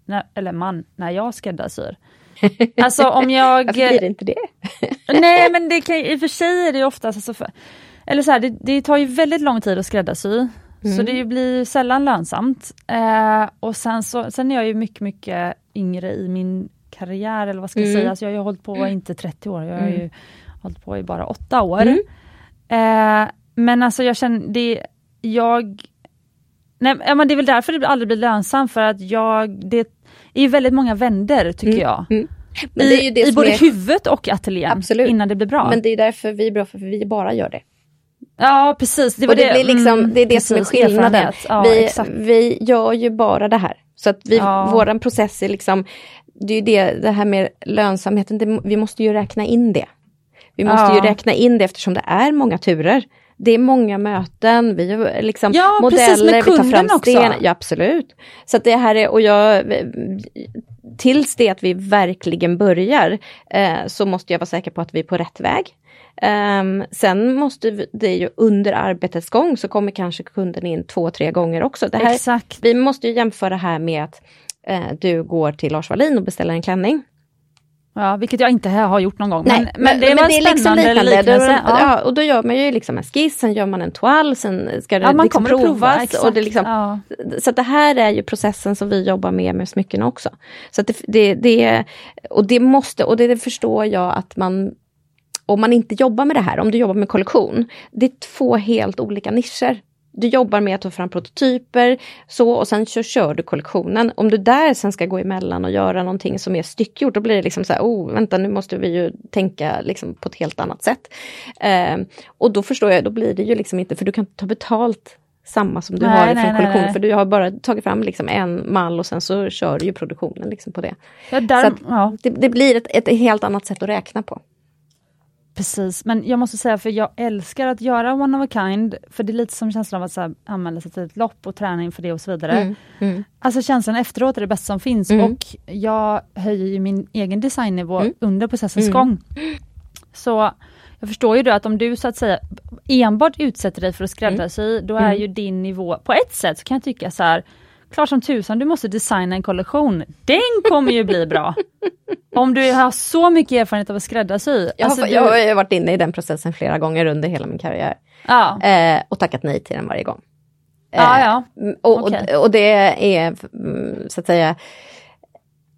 när, eller man, när jag skräddarsyr. Alltså om jag... Varför blir det inte det? nej men det kan, i och för sig är det oftast, alltså för, eller så här, det, det, tar ju väldigt lång tid att skräddarsy. Mm. Så det blir sällan lönsamt. Eh, och sen, så, sen är jag ju mycket, mycket yngre i min karriär, eller vad ska jag mm. säga. Alltså jag har ju hållit på, inte 30 år, jag har ju mm. hållit på i bara 8 år. Mm. Eh, men alltså jag känner, det, jag Nej, men det är väl därför det aldrig blir lönsamt, för att jag, det är väldigt många vänder tycker mm. jag. Mm. I, i både är... huvudet och ateljén Absolut. innan det blir bra. Men det är därför vi är bra, för vi bara gör det. Ja precis. Det, och det, det, blir liksom, mm, det är det precis, som är skillnaden. Ja, vi, vi gör ju bara det här. Så att vi, ja. våran process är liksom, det är ju det, det här med lönsamheten, det, vi måste ju räkna in det. Vi måste ja. ju räkna in det eftersom det är många turer. Det är många möten, vi har liksom ja, modeller, vi tar fram sten. Ja absolut. Så att det här är, och jag, tills det att vi verkligen börjar eh, så måste jag vara säker på att vi är på rätt väg. Um, sen måste det ju under arbetets gång så kommer kanske kunden in två, tre gånger också. Det här, Exakt. Vi måste jämföra här med att uh, du går till Lars Wallin och beställer en klänning. Ja, vilket jag inte har gjort någon gång. Nej, men, men, det var en liksom spännande liksom liknelse. Ja. ja. och då gör man ju liksom en skiss, sen gör man en toal, sen ska det ja, man liksom provas. Prova, och det liksom, ja. Så det här är ju processen som vi jobbar med med smycken också. Så det, det, det, och det måste, och det förstår jag att man om man inte jobbar med det här, om du jobbar med kollektion, det är två helt olika nischer. Du jobbar med att ta fram prototyper så och sen kör, kör du kollektionen. Om du där sen ska gå emellan och göra någonting som är styckgjort, då blir det liksom så här, oh vänta nu måste vi ju tänka liksom på ett helt annat sätt. Eh, och då förstår jag, då blir det ju liksom inte, för du kan ta betalt samma som du nej, har från kollektion, nej, nej. för du har bara tagit fram liksom en mall och sen så kör du ju produktionen liksom på det. Ja, där, så ja. det, det, blir ett, ett helt annat sätt att räkna på. Precis, men jag måste säga för jag älskar att göra one of a kind, för det är lite som känslan av att så här, anmäla sig till ett lopp och träna inför det och så vidare. Mm, mm. Alltså känslan efteråt är det bästa som finns mm. och jag höjer ju min egen designnivå mm. under processens mm. gång. Så jag förstår ju då att om du så att säga enbart utsätter dig för att skräddarsy, då är ju din nivå, på ett sätt så kan jag tycka så här, klart som tusan du måste designa en kollektion. Den kommer ju bli bra. Om du har så mycket erfarenhet av att skräddarsy. Jag, alltså, jag har varit inne i den processen flera gånger under hela min karriär. Ja. Eh, och tackat nej till den varje gång. Eh, ja, ja. Och, okay. och, och, det är mm, så att säga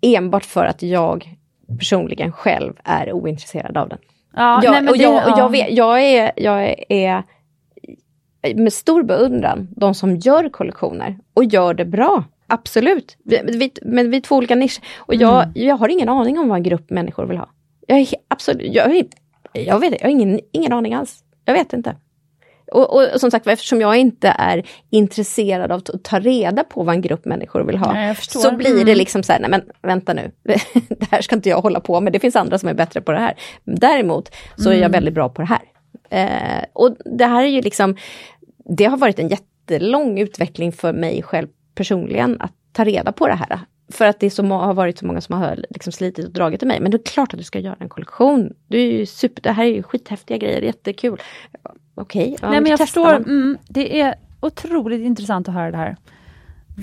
enbart för att jag personligen själv är ointresserad av den. Ja, jag, nej, och, det, jag, och jag, vet, jag, är, jag är med stor beundran de som gör kollektioner och gör det bra. Absolut, vi, vi, men vi är två olika nischer. Och jag, mm. jag har ingen aning om vad en grupp människor vill ha. Jag, är, absolut, jag, jag vet jag har ingen, ingen aning alls. Jag vet inte. Och, och, och, som sagt eftersom jag inte är intresserad av att ta reda på vad en grupp människor vill ha, nej, så blir mm. det liksom så här, nej men vänta nu, det här ska inte jag hålla på med, det finns andra som är bättre på det här. Däremot så är jag mm. väldigt bra på det här. Eh, och det här är ju liksom, det har varit en jättelång utveckling för mig själv personligen att ta reda på det här. För att det så har varit så många som har liksom slitit och dragit till mig. Men det är klart att du ska göra en kollektion. Du är ju super, det här är ju skithäftiga grejer, jättekul. Okej, okay, ja, Nej men jag förstår, mm, det är otroligt intressant att höra det här.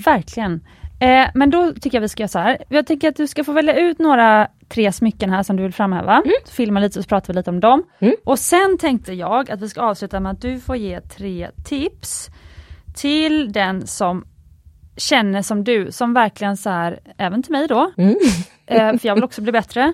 Verkligen. Eh, men då tycker jag vi ska göra så här. Jag tycker att du ska få välja ut några tre smycken här som du vill framhäva. Mm. Filma lite så pratar vi lite om dem. Mm. Och sen tänkte jag att vi ska avsluta med att du får ge tre tips till den som känner som du, som verkligen så här, även till mig då, mm. eh, för jag vill också bli bättre.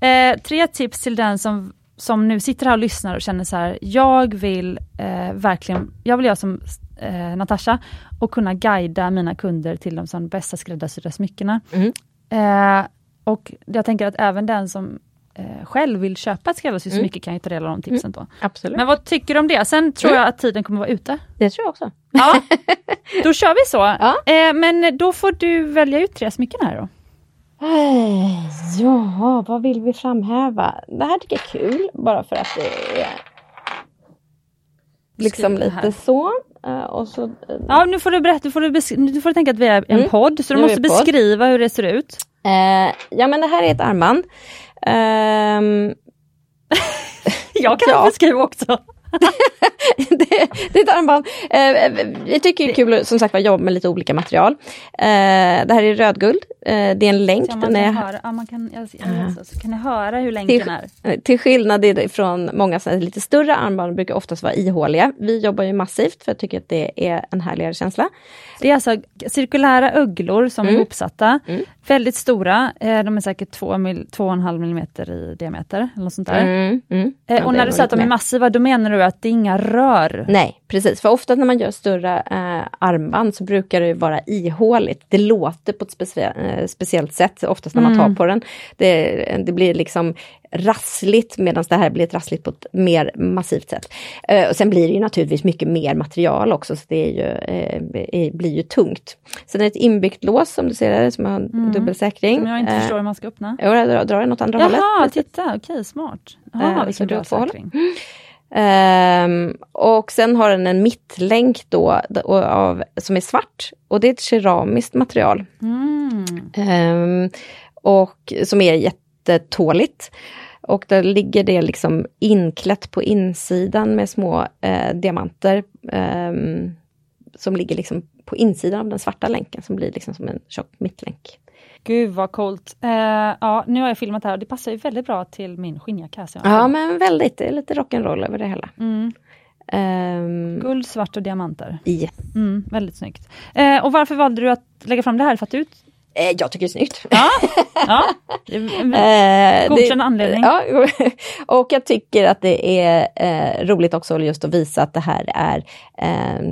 Eh, tre tips till den som, som nu sitter här och lyssnar och känner så här, jag vill eh, verkligen, jag vill göra som eh, Natasha och kunna guida mina kunder till de som bästa skräddarsydda smyckena. Mm. Eh, och jag tänker att även den som eh, själv vill köpa ett skräddarsytt Mm. smycke kan ju ta del av de tipsen då. Absolut. Men vad tycker du om det? Sen tror Mm. jag att tiden kommer vara ute. det tror jag också. Ja, då kör vi så. Ja. Eh, men då får du välja ut tre smycken här då. Eh, Ja, vad vill vi framhäva? Det här tycker jag är kul, bara för att det är liksom lite så. Och så eh, Ja, nu får du berätta, nu får du, nu får du tänka att vi är en Mm. podd, så du måste beskriva hur det ser ut. Eh, ja, men det här är ett armband. Ehm, Jag kan Ja. beskriva också. det, det är ett armband. Eh, vi tycker det är kul som sagt jobba med lite olika material. Eh, det här är rödguld. Eh, det är en länk. Så man kan är, höra, ja, man kan, jag, jag, Ja. så, kan ni höra hur länken är. Eh, Till skillnad från många lite större armband brukar oftast vara ihåliga. Vi jobbar ju massivt för jag tycker att det är en härligare känsla. Det är alltså cirkulära ugglor som är Mm. ihopsatta. Mm. Väldigt stora, eh, de är säkert 2,5 millimeter i diameter. Eller något sånt där. Mm, mm. Eh, Ja, och det när är du säger att de är massiva, då menar du att det är inga rör? Nej, precis. För ofta när man gör större eh, armband så brukar det vara ihåligt. Det låter på ett specie- eh, speciellt sätt, oftast när man Mm. tar på den. Det, det blir liksom rassligt medan det här blir ett rassligt på ett mer massivt sätt. Eh, och sen blir det ju naturligtvis mycket mer material också, så det är ju, eh, blir ju tungt. Sen är det ett inbyggt lås som du ser där, som har Mm. dubbelsäkring. Som jag inte Eh, förstår hur man ska öppna. Jo, jag drar, drar den åt andra hållet. Jaha, titta, okej, smart. Jaha, Eh, vilken bra säkring. Ehm, och sen har den en mittlänk då av, som är svart och det är ett keramiskt material. Mm. Ehm, och som är jättetåligt. Och där ligger det liksom inklätt på insidan med små eh, diamanter. ehm, som ligger liksom på insidan av den svarta länken som blir liksom som en tjock mittlänk. Gud vad coolt. Eh, ja, nu har jag filmat här och det passar ju väldigt bra till min skinnjacka. Ja men väldigt, det är lite rock'n'roll över det hela. Mm. Ehm, Guld, svart och diamanter. ja. Mm, väldigt snyggt. Eh, och varför valde du att lägga fram det här? För att du... Eh, jag tycker det är snyggt. Ja, ja. Godkänd anledning. Ja, och jag tycker att det är eh, roligt också just att visa att det här är eh,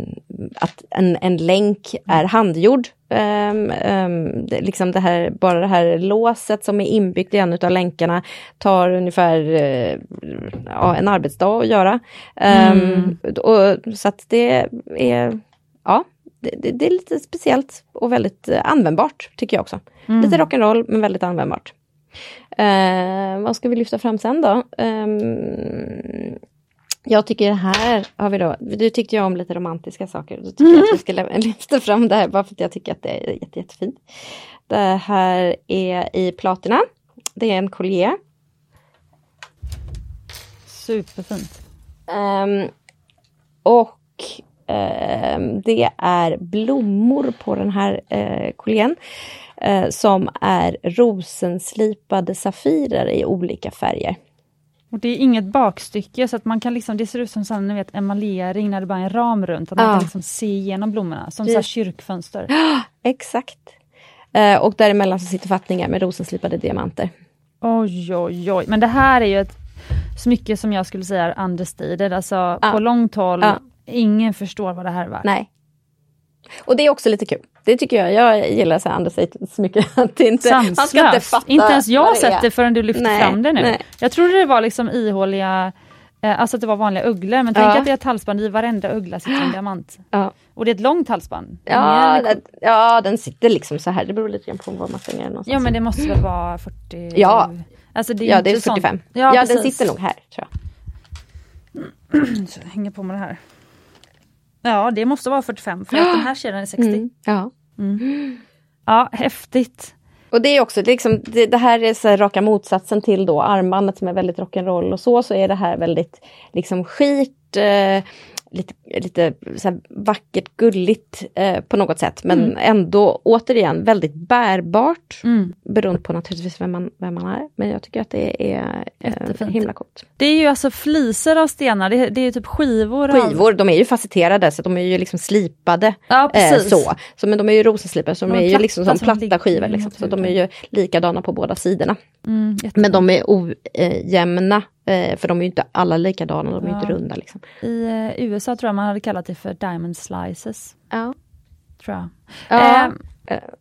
att en, en länk är handgjord. Um, um, det, liksom det här, bara det här låset som är inbyggt i en av länkarna tar ungefär eh, ja, en arbetsdag att göra. Um, Mm. och, så att det är, ja, det, det, det är lite speciellt och väldigt eh, användbart tycker jag också. Mm. Lite rock'n'roll men väldigt användbart. Eh, vad ska vi lyfta fram sen då? Ehm, jag tycker här har vi då, du tyckte jag om lite romantiska saker. Då tycker jag att vi ska lä- lyfta fram det här bara för att jag tycker att det är jätte, jättefint. Det här är i platina. Det är en collier. Superfint. Ehm, och ehm, det är blommor på den här uh, colliern. eh, som är rosenslipade safirer i olika färger. Och det är inget bakstycke så att man kan liksom, det ser ut som sån, ni vet, emaljering när det bara är en ram runt. Att man Ja. kan liksom se igenom blommorna, som så kyrkfönster. Exakt. Eh, och däremellan så sitter fattningar med rosenslipade diamanter. Oj, oj, oj. Men det här är ju ett smycke som jag skulle säga är understated. Alltså Ja. på långt håll, Ja. ingen förstår vad det här är värt. Nej. Och det är också lite kul. Det tycker jag. Jag gillar så här understatement så mycket. Att inte, man ska inte fatta Inte ens jag har sett det förrän du lyfte Nej, fram det nu. nej. Jag trodde det var liksom ihåliga, eh, alltså att det var vanliga ugglor. Men tänk Ja. att det är ett halsband, i varenda uggla sitter en diamant. Ja. Och det är ett långt halsband. Ja, den, ja, den sitter liksom så här. Det beror lite grann på var man stänger den någonstans. ja men det måste väl vara 40? Ja. Alltså det är ja, det är sånt- 45. Ja, Ja, den sitter nog här tror jag. Så jag hänger på med det här. Ja, det måste vara 45 för att den här kedjan är 60. Mm, ja. Ja, häftigt. Och det är också liksom, det, det här är så här raka motsatsen till då armbandet som är väldigt rock'n'roll och så, så är det här väldigt liksom skit, eh, lite, lite vackert, gulligt eh, på något sätt. Men ändå återigen väldigt bärbart. Mm. Beroende på naturligtvis vem man, vem man är. Men jag tycker att det är eh, himla coolt. Det är ju alltså flisor av stenar, det, det är ju typ skivor. av- Skivor, de är ju facetterade så de är ju liksom slipade. Ja, Eh, så. så. Men de är ju rosenslipade så de De är ju liksom som som platta skivor. Liksom. Så de är ju likadana på båda sidorna. Mm, Men de är ojämna för de är ju inte alla likadana, de är ju Ja. inte runda. Liksom. I eh, USA tror jag man hade kallat det för diamond slices. Ja. Tror jag. Ja. Eh,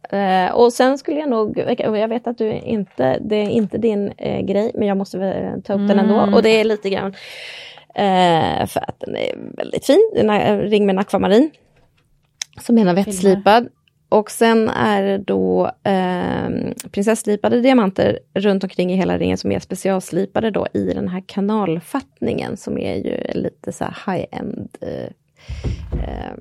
Eh, och sen skulle jag nog, jag vet att du inte, det är inte din eh, grej, men jag måste väl ta upp den ändå. Mm. Och det är lite grann eh, för att den är väldigt fin, den är en ring med en akvamarin. Som är navettslipad. Och sen är det då eh, prinsesslipade diamanter runt omkring i hela ringen som är specialslipade då i den här kanalfattningen som är ju lite så här high-end eh, eh,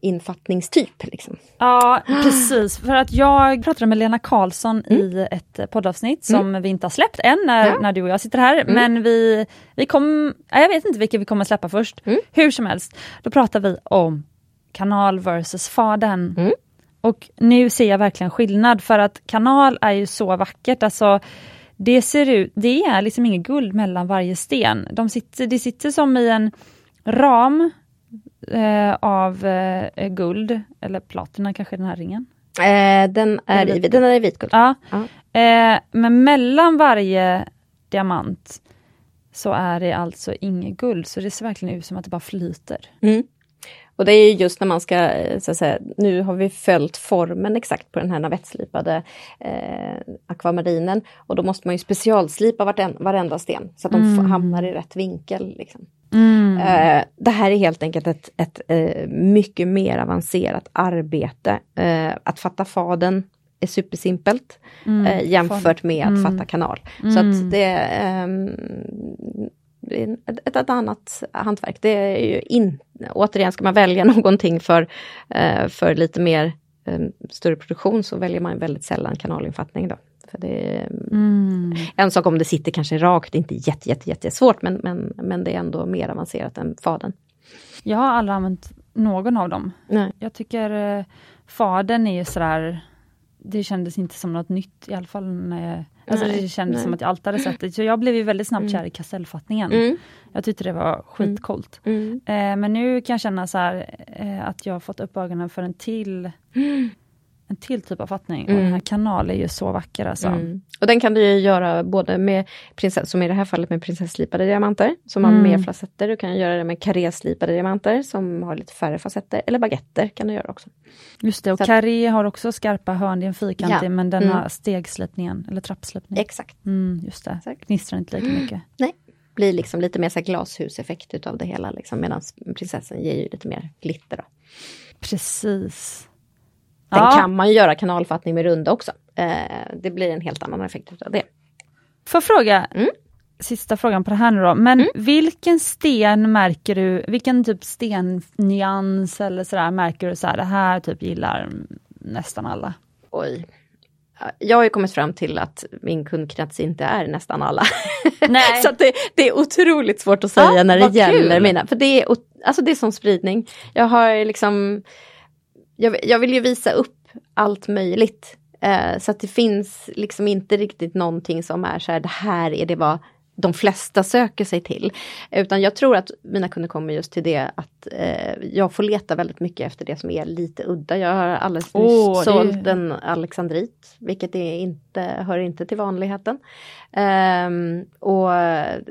infattningstyp. Liksom. Ja, precis. För att jag pratade med Lena Karlsson i ett eh, poddavsnitt som vi inte har släppt än när, Ja. när du och jag sitter här. Men vi, vi kom, ja, jag vet inte vilket vi kommer släppa först. Hur som helst, då pratar vi om kanal versus fadern. Och nu ser jag verkligen skillnad för att kanal är ju så vackert. Alltså, det ser ut, det är liksom inget guld mellan varje sten. De sitter, det sitter som i en ram eh, av eh, guld, eller platina kanske den här ringen. Eh, den, är i, den är i vitguld. Ja. Ja. Eh, men mellan varje diamant så är det alltså inget guld, så det ser verkligen ut som att det bara flyter. Mm. Och det är ju just när man ska, eh, så att säga, nu har vi följt formen exakt på den här navettslipade eh, akvamarinen. Och då måste man ju specialslipa varten, varenda sten så att de f- hamnar i rätt vinkel. Liksom. Eh, det här är helt enkelt ett, ett eh, mycket mer avancerat arbete. Eh, att fatta faden är supersimpelt eh, jämfört med att fatta kanal. Så att det, ehm, det är ett, ett, annat hantverk. Det är ju in, återigen, ska man välja någonting för, eh, för lite mer eh, större produktion så väljer man väldigt sällan kanalinfattning. Då. För det är, En sak om det sitter kanske rakt, inte jätte, jätte, jätte svårt men, men, men det är ändå mer avancerat än faden. Jag har aldrig använt någon av dem. Nej. Jag tycker eh, fadern är ju sådär, det kändes inte som något nytt i alla fall. När jag, alltså Nej, det kändes nej. som att jag alltid hade sett det. Så jag blev ju väldigt snabbt kär i kastellfattningen. Mm. Jag tyckte det var skitcoolt. Mm. Eh, men nu kan jag känna så här, eh, att jag har fått upp ögonen för en till en till typ av fattning. Och den här kanalen är ju så vacker alltså. Mm. Och den kan du göra både med prinsess, som i det här fallet med prinsesslipade diamanter, som har Mm. mer facetter. Du kan göra det med karéslipade diamanter som har lite färre facetter. Eller baguetter kan du göra också. Just det, och karré har också skarpa hörn, det är en fyrkantig Ja. men den Mm. har stegslipningen, eller trappslipning. Exakt. Mm, just det, Exakt. knistrar inte lika mycket. Nej. Blir liksom lite mer så glashuseffekt utav det hela liksom, medan prinsessan ger ju lite mer glitter. Då. Precis. Sen Ja. kan man göra kanalfattning med runda också. Eh, det blir en helt annan effekt utav det. Får jag fråga, Mm. sista frågan på det här nu då, men vilken sten märker du, vilken typ stennyans eller sådär märker du så här, det här typ gillar nästan alla? Oj. Ja, Jag har ju kommit fram till att min kundkrets inte är nästan alla. Nej. så det, det är otroligt svårt att säga Ja, när det gäller kul. mina. För det är, alltså det är som spridning. Jag har liksom, jag, jag vill ju visa upp allt möjligt. Eh, så att det finns liksom inte riktigt någonting som är så här, det här är det vad de flesta söker sig till. Utan jag tror att mina kunder kommer just till det att eh, jag får leta väldigt mycket efter det som är lite udda. Jag har alldeles nyss det ju- sålt en alexandrit, vilket är inte, hör inte till vanligheten. Ehm, och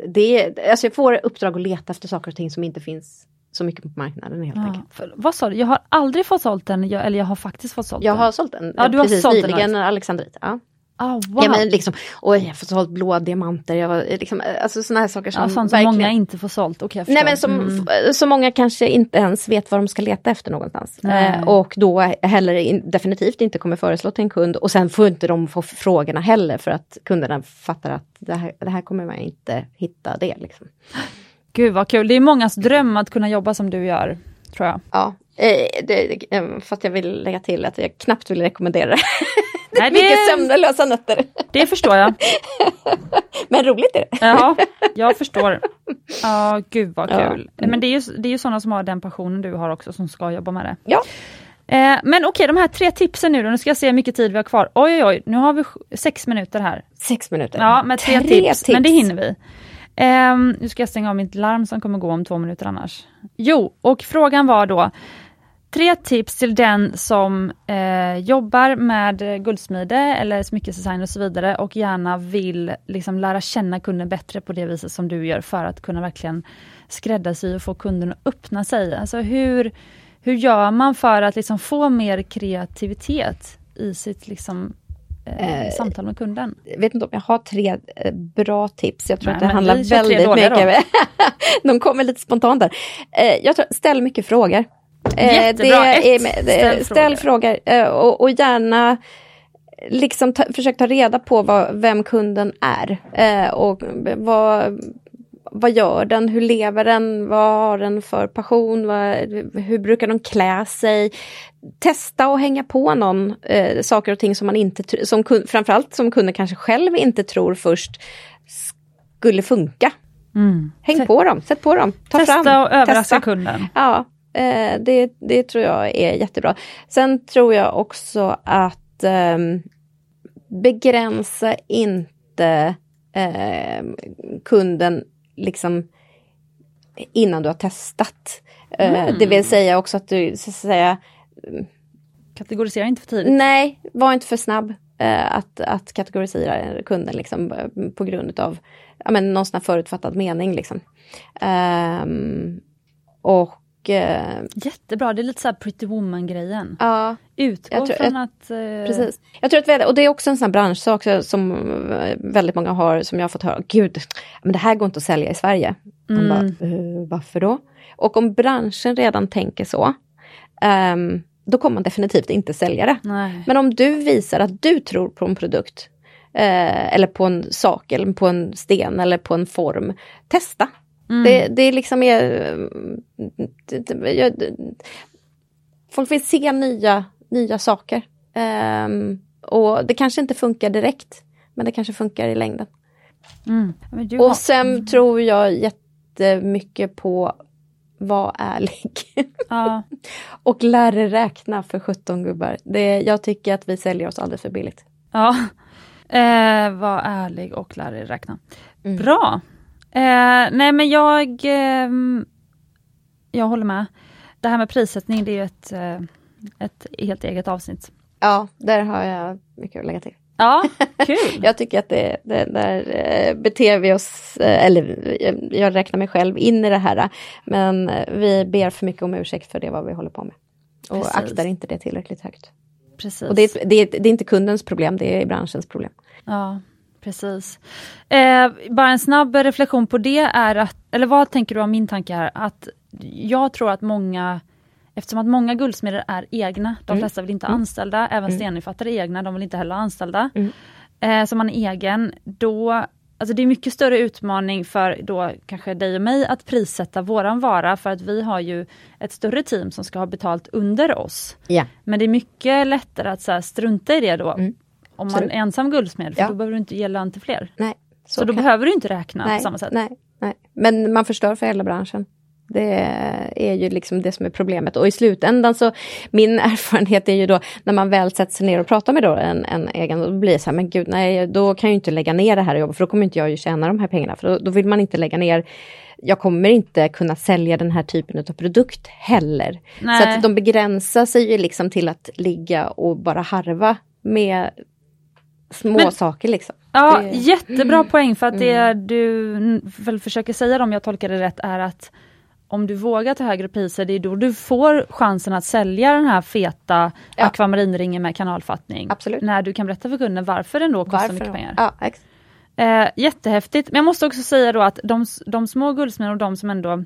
det, alltså jag får uppdrag att leta efter saker och ting som inte finns så mycket på marknaden helt Ja, enkelt. för, vad sa du, jag har aldrig fått sålt den, jag, eller jag har faktiskt fått sålt Jag den. har sålt en Ja, du har precis sålt en nyligen, en alexandrit. Ja. Ah, wow. Ja, men liksom, oj, jag har fått sålt blåa diamanter, jag var, liksom, alltså sådana här saker som ja, sånt som verkligen... många inte får sålt, jag Nej men som, Mm. så många kanske inte ens vet vad de ska leta efter någonstans. Eh, och då heller in, definitivt inte kommer föreslå till en kund och sen får inte de få frågorna heller för att kunderna fattar att det här, det här kommer man inte hitta det. Liksom. Gud vad kul, det är mångas dröm att kunna jobba som du gör, tror jag. Ja, eh, det, eh, fast jag vill lägga till att jag knappt vill rekommendera det. Nej, mycket det- sömnlösa nätter. Det förstår jag. Men roligt är det. Ja, jag förstår. Ja, gud vad Ja. kul. Men det är ju, det är ju sådana som har den passionen du har också som ska jobba med det. Ja. Eh, men okej, de här tre tipsen nu då, nu ska jag se hur mycket tid vi har kvar. Oj, oj, oj, nu har vi sex minuter här. Sex minuter. Ja, med tre, tips, men det hinner vi. Um, nu ska jag stänga av mitt larm som kommer gå om två minuter annars. Jo, och frågan var då, tre tips till den som eh, jobbar med guldsmide eller smyckesdesign och så vidare och gärna vill liksom lära känna kunden bättre på det viset som du gör för att kunna verkligen skräddarsy och få kunden att öppna sig. Alltså hur, hur gör man för att liksom få mer kreativitet i sitt liksom, eh, samtal med kunden? Jag vet inte om jag har tre eh, bra tips. Jag tror Nej, att det handlar väldigt mycket. De kommer lite spontant där. Eh, jag tror, ställ mycket frågor. Eh, Jättebra. är, ställ ställ frågor eh, och, och gärna liksom ta, försök ta reda på vad, vem kunden är. Eh, och vad, vad gör den? Hur lever den? Vad har den för passion? Vad, hur brukar de klä sig? Testa och hänga på någon eh, saker och ting som man inte, som framförallt som kunden kanske själv inte tror först skulle funka. Mm. Häng på dem, sätt på dem, ta Testa fram. och överraska testa. kunden. Ja, eh, det, det tror jag är jättebra. Sen tror jag också att ehm, begränsa inte eh, kunden liksom innan du har testat. Eh, Mm. Det vill säga också att du så att säga, Kategorisera inte för tidigt. nej, var inte för snabb eh, att, att kategorisera kunden liksom, eh, på grund av ja, men, någon sån här förutfattad mening. Liksom. Ehm, och eh, Jättebra, det är lite så här pretty woman-grejen. ja, Utgå Jag tror- från att... Eh, Precis. Jag tror att vi, och det är också en sån branschsak som eh, väldigt många har, som jag har fått höra, gud, men det här går inte att sälja i Sverige. Mm. bara, "Eh, varför då? Och om branschen redan tänker så, ehm, då kommer man definitivt inte sälja det. Nej. Men om du visar att du tror på en produkt, eh, eller på en sak, eller på en sten, eller på en form, testa. Mm. Det, det är liksom är... jag- det- Folk vill se nya, nya saker. Ehm, och det kanske inte funkar direkt, men det kanske funkar i längden. Mm. Och sen tror jag jättemycket på var ärlig. Ja, och lär dig räkna för 17 gubbar. Det, jag tycker att vi säljer oss alldeles för billigt. ja. Eh, var ärlig och lär dig räkna. Mm. Bra. Eh, nej men jag, ehm, jag håller med. Det här med prissättning det är ju ett, eh, ett helt eget avsnitt. Ja, där har jag mycket att lägga till. Ja, kul. Jag tycker att det, det där eh, beter vi oss, eh, eller eh, jag räknar mig själv in i det här, men vi ber för mycket om ursäkt för det vad vi håller på med. Och Precis. aktar inte det tillräckligt högt. Precis. Och det är, det, det är inte kundens problem, det är branschens problem. Ja, precis. Eh, bara en snabb reflektion på det är att, eller vad tänker du om min tanke här? Att jag tror att många, eftersom att många guldsmeder är egna, de Mm. flesta vill inte ha anställda, även stennyfattare är egna, de vill inte heller ha anställda. Mm. Eh, så man är egen, då Alltså det är mycket större utmaning för då kanske dig och mig att prissätta våran vara för att vi har ju ett större team som ska ha betalt under oss. Ja. Men det är mycket lättare att så strunta i det då. Mm. Om man är ensam guldsmed, för Ja. då behöver du inte ge lön till fler. Nej, Så, då kan- behöver du inte räkna nej, på samma sätt. Nej, nej. Men man förstör för hela branschen. Det är ju liksom det som är problemet. Och i slutändan så, min erfarenhet är ju då när man väl sätter sig ner och pratar med då en, en egen, då blir det så här, men gud, nej, då kan jag ju inte lägga ner det här jobbet, för då kommer inte jag ju tjäna de här pengarna, för då, då vill man inte lägga ner jag kommer inte kunna sälja den här typen av produkt heller. Så Nej. att de begränsar sig ju liksom till att ligga och bara harva med små Men- saker liksom. Ja, Det- jättebra poäng för att det du n- väl försöker säga om jag tolkar det rätt är att om du vågar ta högre priser, det är då du får chansen att sälja den här feta Ja. akvamarinringen med kanalfattning. Absolut. När du kan berätta för kunden varför den då kostar Varför? mycket pengar. Ja, ex- Eh, jättehäftigt. Men jag måste också säga då att de, de små guldsmederna och de som ändå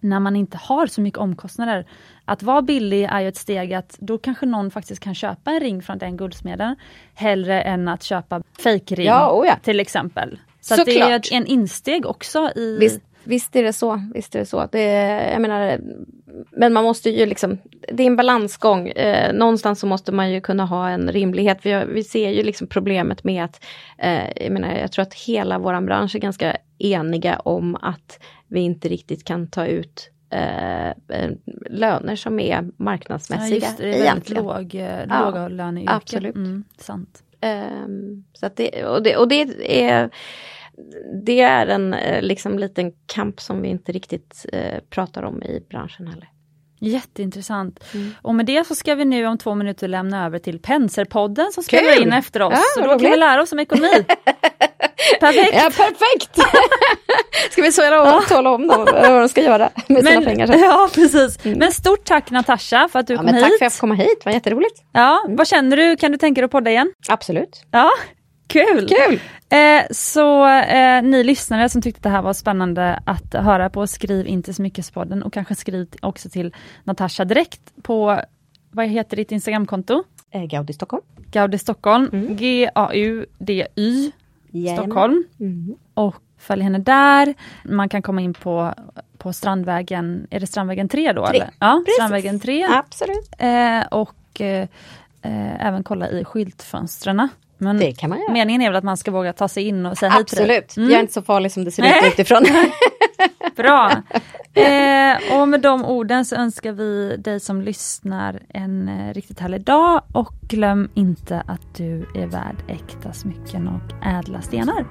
när man inte har så mycket omkostnader. Att vara billig är ju ett steg att då kanske någon faktiskt kan köpa en ring från den guldsmeden hellre än att köpa fejkring Ja, oh ja. till exempel. Så att det är Såklart. ett, en insteg också i... Visst, visst är det så. Visst är det så. Det, jag menar, men man måste ju liksom, det är en balansgång. Eh, någonstans så måste man ju kunna ha en rimlighet. Vi, vi ser ju liksom problemet med att, eh, jag menar, jag tror att hela våran bransch är ganska eniga om att vi inte riktigt kan ta ut eh, löner som är ja, marknadsmässiga just det, det är väldigt låg, eh, Ja, låga löneyrke. absolut. Mm, sant. Ehm, så att det, och, det, och det är det är en eh, liksom liten kamp som vi inte riktigt eh, pratar om i branschen heller. Jätteintressant. Mm. Och med det så ska vi nu om två minuter lämna över till Penserpodden som spelar in efter oss. Ja, så då kan vi lära oss om ekonomi. perfekt! Ja, perfekt! ska vi säga ja. tala om dem, vad de ska göra med sina pengar sen. Ja, precis. Mm. Men stort tack Natasha för att du ja, kom hit. Tack för att jag fick komma hit, det var jätteroligt. Ja, mm. vad känner du? Kan du tänka dig att podda igen? Absolut. Ja, Kul! Kul. Eh, så eh, ni lyssnare som tyckte det här var spännande att höra på, skriv in till Smyckespodden och kanske skriv också till Natasha direkt på, vad heter ditt Instagramkonto? Eh, Gaudi Stockholm. Gaudi Stockholm, mm. G-A-U-D-Y Stockholm. Mm. Och följ henne där. Man kan komma in på, på Strandvägen, är det Strandvägen 3 då? 3. Eller? Ja, Precis. Strandvägen 3. Absolut. Eh, och eh, eh, även kolla i skyltfönstren men det kan man göra. Meningen är väl att man ska våga ta sig in och säga hej till? Absolut, mm. jag är inte så farlig som det ser ut utifrån. Bra! Eh, och med de orden så önskar vi dig som lyssnar en eh, riktigt härlig dag och glöm inte att du är värd äkta smycken och ädla stenar.